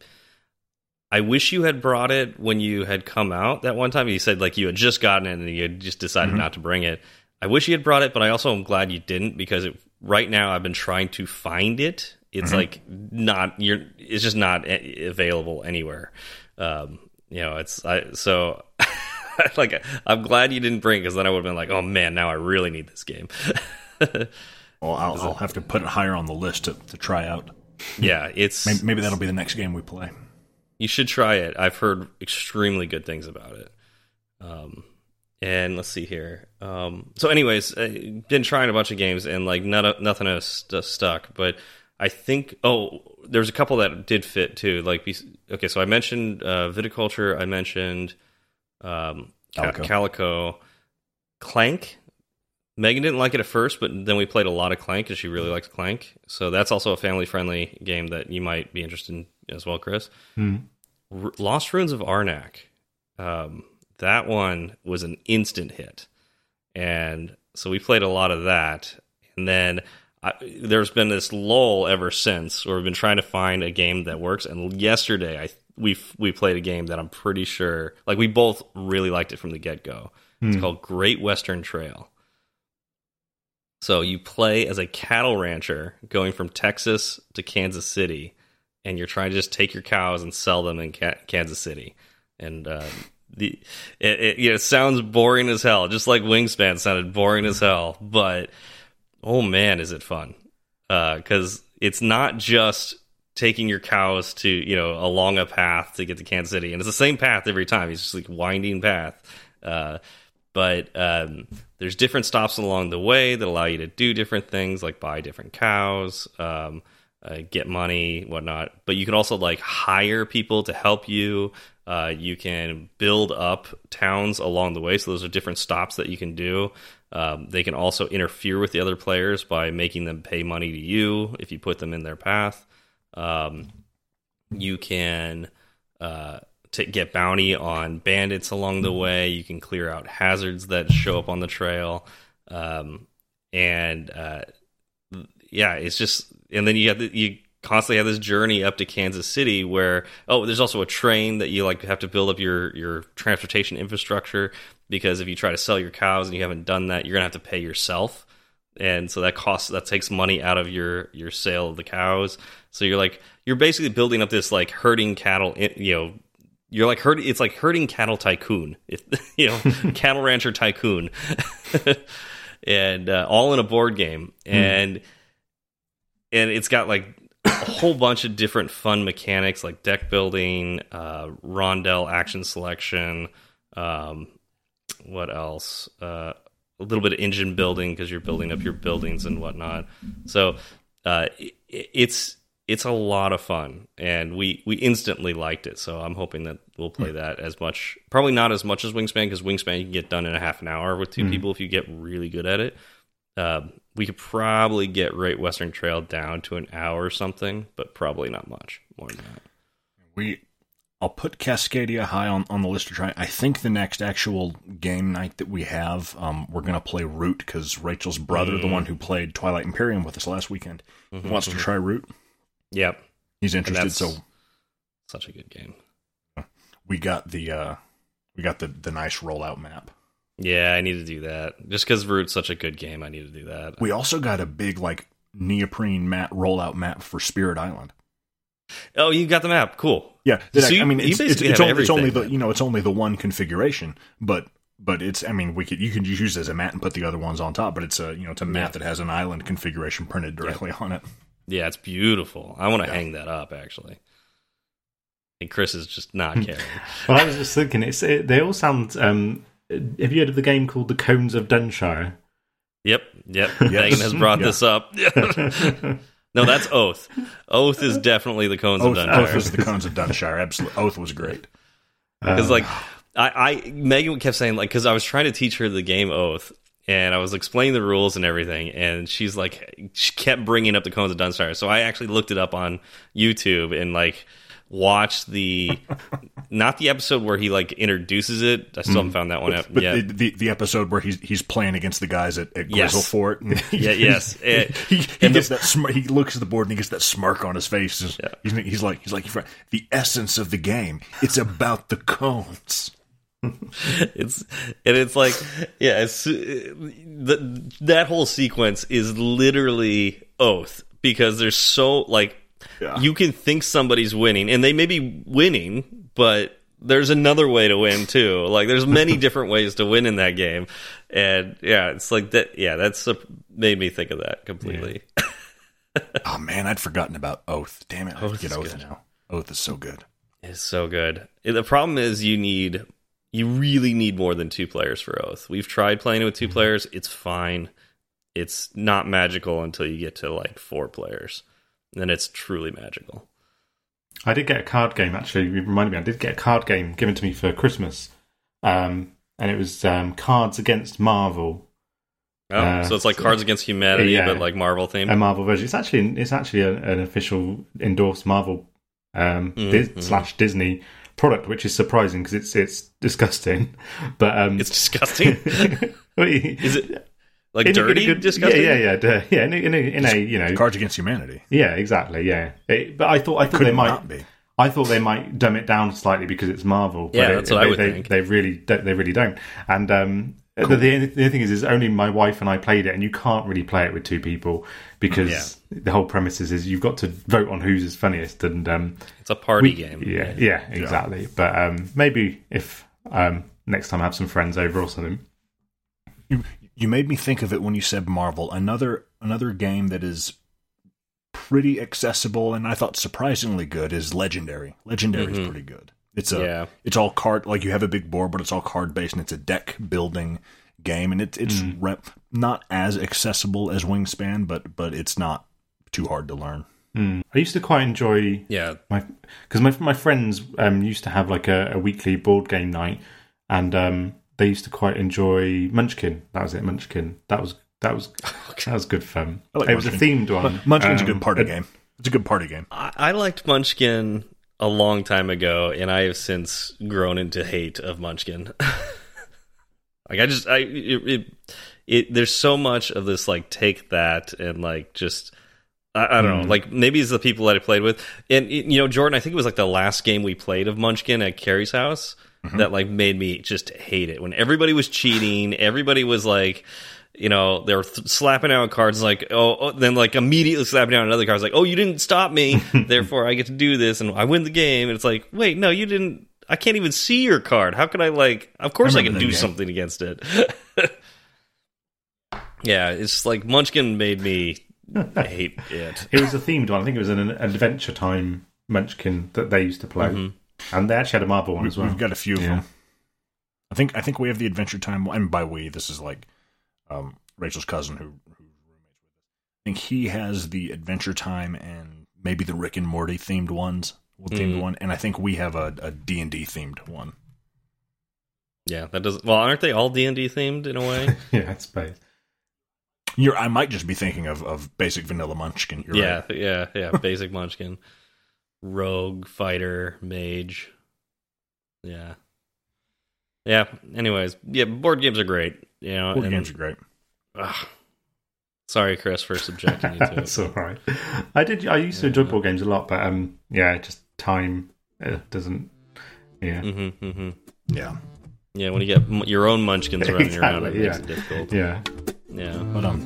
I wish you had brought it when you had come out that one time. You said like you had just gotten it and you had just decided not to bring it. I wish you had brought it, but I also am glad you didn't because it, right now I've been trying to find it. It's like not you're. It's just not available anywhere. Um, you know, it's I so. *laughs* like I'm glad you didn't bring because then I would have been like, oh man, now I really need this game. *laughs* Well, I'll, I'll have to put it higher on the list to, to try out. yeah, it's Maybe, maybe that'll be the next game we play. You should try it. I've heard extremely good things about it. Um, and let's see here. Um, so, anyways, uh, been trying a bunch of games and like not nothing has st stuck. But I think oh, there's a couple that did fit too. Like okay, so I mentioned uh, viticulture. I mentioned um, Ca- Calico. Calico, Clank. Megan didn't like it at first, but then we played a lot of Clank because she really likes Clank. So that's also a family friendly game that you might be interested in as well, Chris. R- Lost Ruins of Arnak. Um, that one was an instant hit, and so we played a lot of that. And then I, there's been this lull ever since where we've been trying to find a game that works. And yesterday, I we we played a game that I'm pretty sure, like we both really liked it from the get go. It's called Great Western Trail. So you play as a cattle rancher going from Texas to Kansas City, and you're trying to just take your cows and sell them in Ka Kansas City. And uh, the it, it, you know, it sounds boring as hell, just like Wingspan sounded boring as hell. But oh man, is it fun! Because it's not just taking your cows to you know along a path to get to Kansas City, and it's the same path every time. It's just like winding path. Uh, but um, there's different stops along the way that allow you to do different things, like buy different cows, um, uh, get money, whatnot. But you can also like hire people to help you. Uh, you can build up towns along the way, so those are different stops that you can do. Um, they can also interfere with the other players by making them pay money to you if you put them in their path. Um, you can uh, get bounty on bandits along the way. You can clear out hazards that show up on the trail, um, and uh, yeah, it's just and then you have the, you constantly have this journey up to Kansas City where oh, there's also a train that you like have to build up your your transportation infrastructure because if you try to sell your cows and you haven't done that, you're gonna have to pay yourself. And so that costs that takes money out of your your sale of the cows. So you're like you're basically building up this like herding cattle, you know, you're like herd it's like herding cattle tycoon if *laughs* you know *laughs* cattle rancher tycoon *laughs* and uh, all in a board game and and it's got like a whole bunch of different fun mechanics like deck building uh rondel action selection um what else? Uh a little bit of engine building because you're building up your buildings and whatnot. So uh it, it's it's a lot of fun and we we instantly liked it. So i'm hoping that we'll play that as much probably not as much as wingspan because wingspan you can get done in a half an hour with 2 people if you get really good at it. Um, we could probably get Great Western Trail down to an hour or something but probably not much more than that We, I'll put Cascadia high on, on the list to try. I think the next actual game night that we have, um, we're gonna play Root because Rachel's brother, the one who played Twilight Imperium with us last weekend, wants to try Root. yep He's interested, so such a good game we got the uh, we got the the nice rollout map. Yeah i need to do that just because root's such a good game i need to do that We also got a big like neoprene mat rollout map for Spirit Island. oh you got the map cool Yeah, So that- you- I mean, you it's, it's, it's, have only, it's only the you know it's only the one configuration, but but it's I mean we could you can just use it as a mat and put the other ones on top, but it's a you know it's a mat Yeah. that has an island configuration printed directly on it. Yeah, it's beautiful. I want to hang that up actually. And Chris is just not *laughs* caring. Well, I was just thinking, it's it, they all sound. Um, have you heard of the game called The Cones of Dunshire? yep, yep. *laughs* Megan has brought Yeah. this up. *laughs* no, that's Oath. Oath is definitely the cones Oath, of Oath Dunshire. was the cones of Dunshire. Absolutely, Oath was great. Because uh, like, I, I Megan kept saying like, because I was trying to teach her the game Oath. And I was explaining the rules and everything, and she's like, she kept bringing up the cones of Dunshire. So I actually looked it up on YouTube and like watched the, *laughs* not the episode where he like introduces it. I still haven't mm. found that one up But the, the the episode where he's he's playing against the guys at, at Yes. Grizzle Fort, *laughs* Yeah, yes. *laughs* It- he, he gets the- that smirk, he looks at the board and he gets that smirk on his face. He's, he's, he's like he's like the essence of the game. It's about the cones. it's and it's like yeah it's uh, the, that whole sequence is literally oath because there's so like Yeah. you can think somebody's winning and they may be winning but there's another way to win too like there's many *laughs* different ways to win in that game and yeah it's like that yeah that's a, made me think of that completely *laughs* Oh man, I'd forgotten about Oath. Damn it, I Oath is Oath good. now. Oath is so good. It's so good. The problem is you need you really need more than two players for Oath. We've tried playing it with 2 mm-hmm. players. It's fine. It's not magical until you get to like four players. Then it's truly magical. I did get a card game actually. You reminded me. I did get a card game given to me for Christmas, um, and it was um, Cards Against Marvel, Oh, Uh, so it's like so- Cards Against Humanity, yeah. but like Marvel themed. a Marvel version. It's actually it's actually a, an official endorsed Marvel um, Mhm, Dis- mhm. slash Disney product, which is surprising because it's it's *laughs* disgusting. But um, it's disgusting. *laughs* is is it? Like In a- in a dirty, good- disgusting. Yeah, yeah, yeah, d- yeah. In a, in a, in a you know, Cards Against Humanity. yeah, exactly, yeah. It- but I thought I thought Could they might. not be? I thought they might dumb it down slightly because it's Marvel. but Yeah, it- that's what I they, would they, think. They really, don't, they really don't. And um, the, the, the other thing is, is only my wife and I played it, and you can't really play it with two people because the whole premise is, is you've got to vote on who's is funniest, and um, It's a party we- game. Yeah, yeah, exactly. But um, maybe if um, next time I have some friends over or something. You, you made me think of it when you said Marvel. Another another game that is pretty accessible and I thought surprisingly good is Legendary. Legendary is pretty good. It's a Yeah. it's all card like you have a big board, but it's all card based and it's a deck building game and it, it's rep, not as accessible as Wingspan, but but it's not too hard to learn. I used to quite enjoy Yeah. my because my my friends um, used to have like a, a weekly board game night, and um, they used to quite enjoy Munchkin. That was it, Munchkin. That was that was *laughs* that was good fun. Like it was a themed one. Munchkin's a Um, good party it- game. It's a good party game. I, I liked Munchkin a long time ago, and I have since grown into hate of Munchkin. *laughs* like I just, I it, it, it, there's so much of this like take that and like just. I, I don't know. Like maybe it's the people that I played with, and you know, Jordan. I think it was like the last game we played of Munchkin at Carrie's house that like made me just hate it. When everybody was cheating, *sighs* everybody was like, you know, they were th slapping out cards like, oh, oh, then like immediately slapping out another card. Like, oh, you didn't stop me, *laughs* therefore I get to do this, and I win the game. And it's like, wait, no, you didn't. I can't even see your card. How could I like? Of course I, remember can do game. something against it. *laughs* yeah, it's like Munchkin made me *laughs* hate it. It was a themed one. I think it was an Adventure Time Munchkin that they used to play, Mm-hmm. And they actually had a Marvel one as well. We've got a few of Yeah. them. I think I think we have the Adventure Time, and by we, this is like um, Rachel's cousin who who's roommates with us. I think he has the Adventure Time and maybe the Rick and Morty themed ones, themed Mm. one, and I think we have a a D and D themed one. Yeah, that doesn't. Well, aren't they all D and D themed in a way? *laughs* yeah, it's space. You're, I might just be thinking of, of basic vanilla Munchkin. You're yeah, right. yeah, yeah. Basic Munchkin, *laughs* rogue, fighter, mage. Yeah, yeah. Anyways, yeah, board games are great. You know, Board and- games are great. ugh. sorry, Chris, for subjecting you to That's *laughs* it. all right. I did. I used to enjoy board games a lot, but um, yeah, just time uh, doesn't. Yeah, hmm hmm Yeah, Yeah, when you get m- your own Munchkins running *laughs* around, it Exactly, makes yeah. it difficult. yeah. Yeah. but um,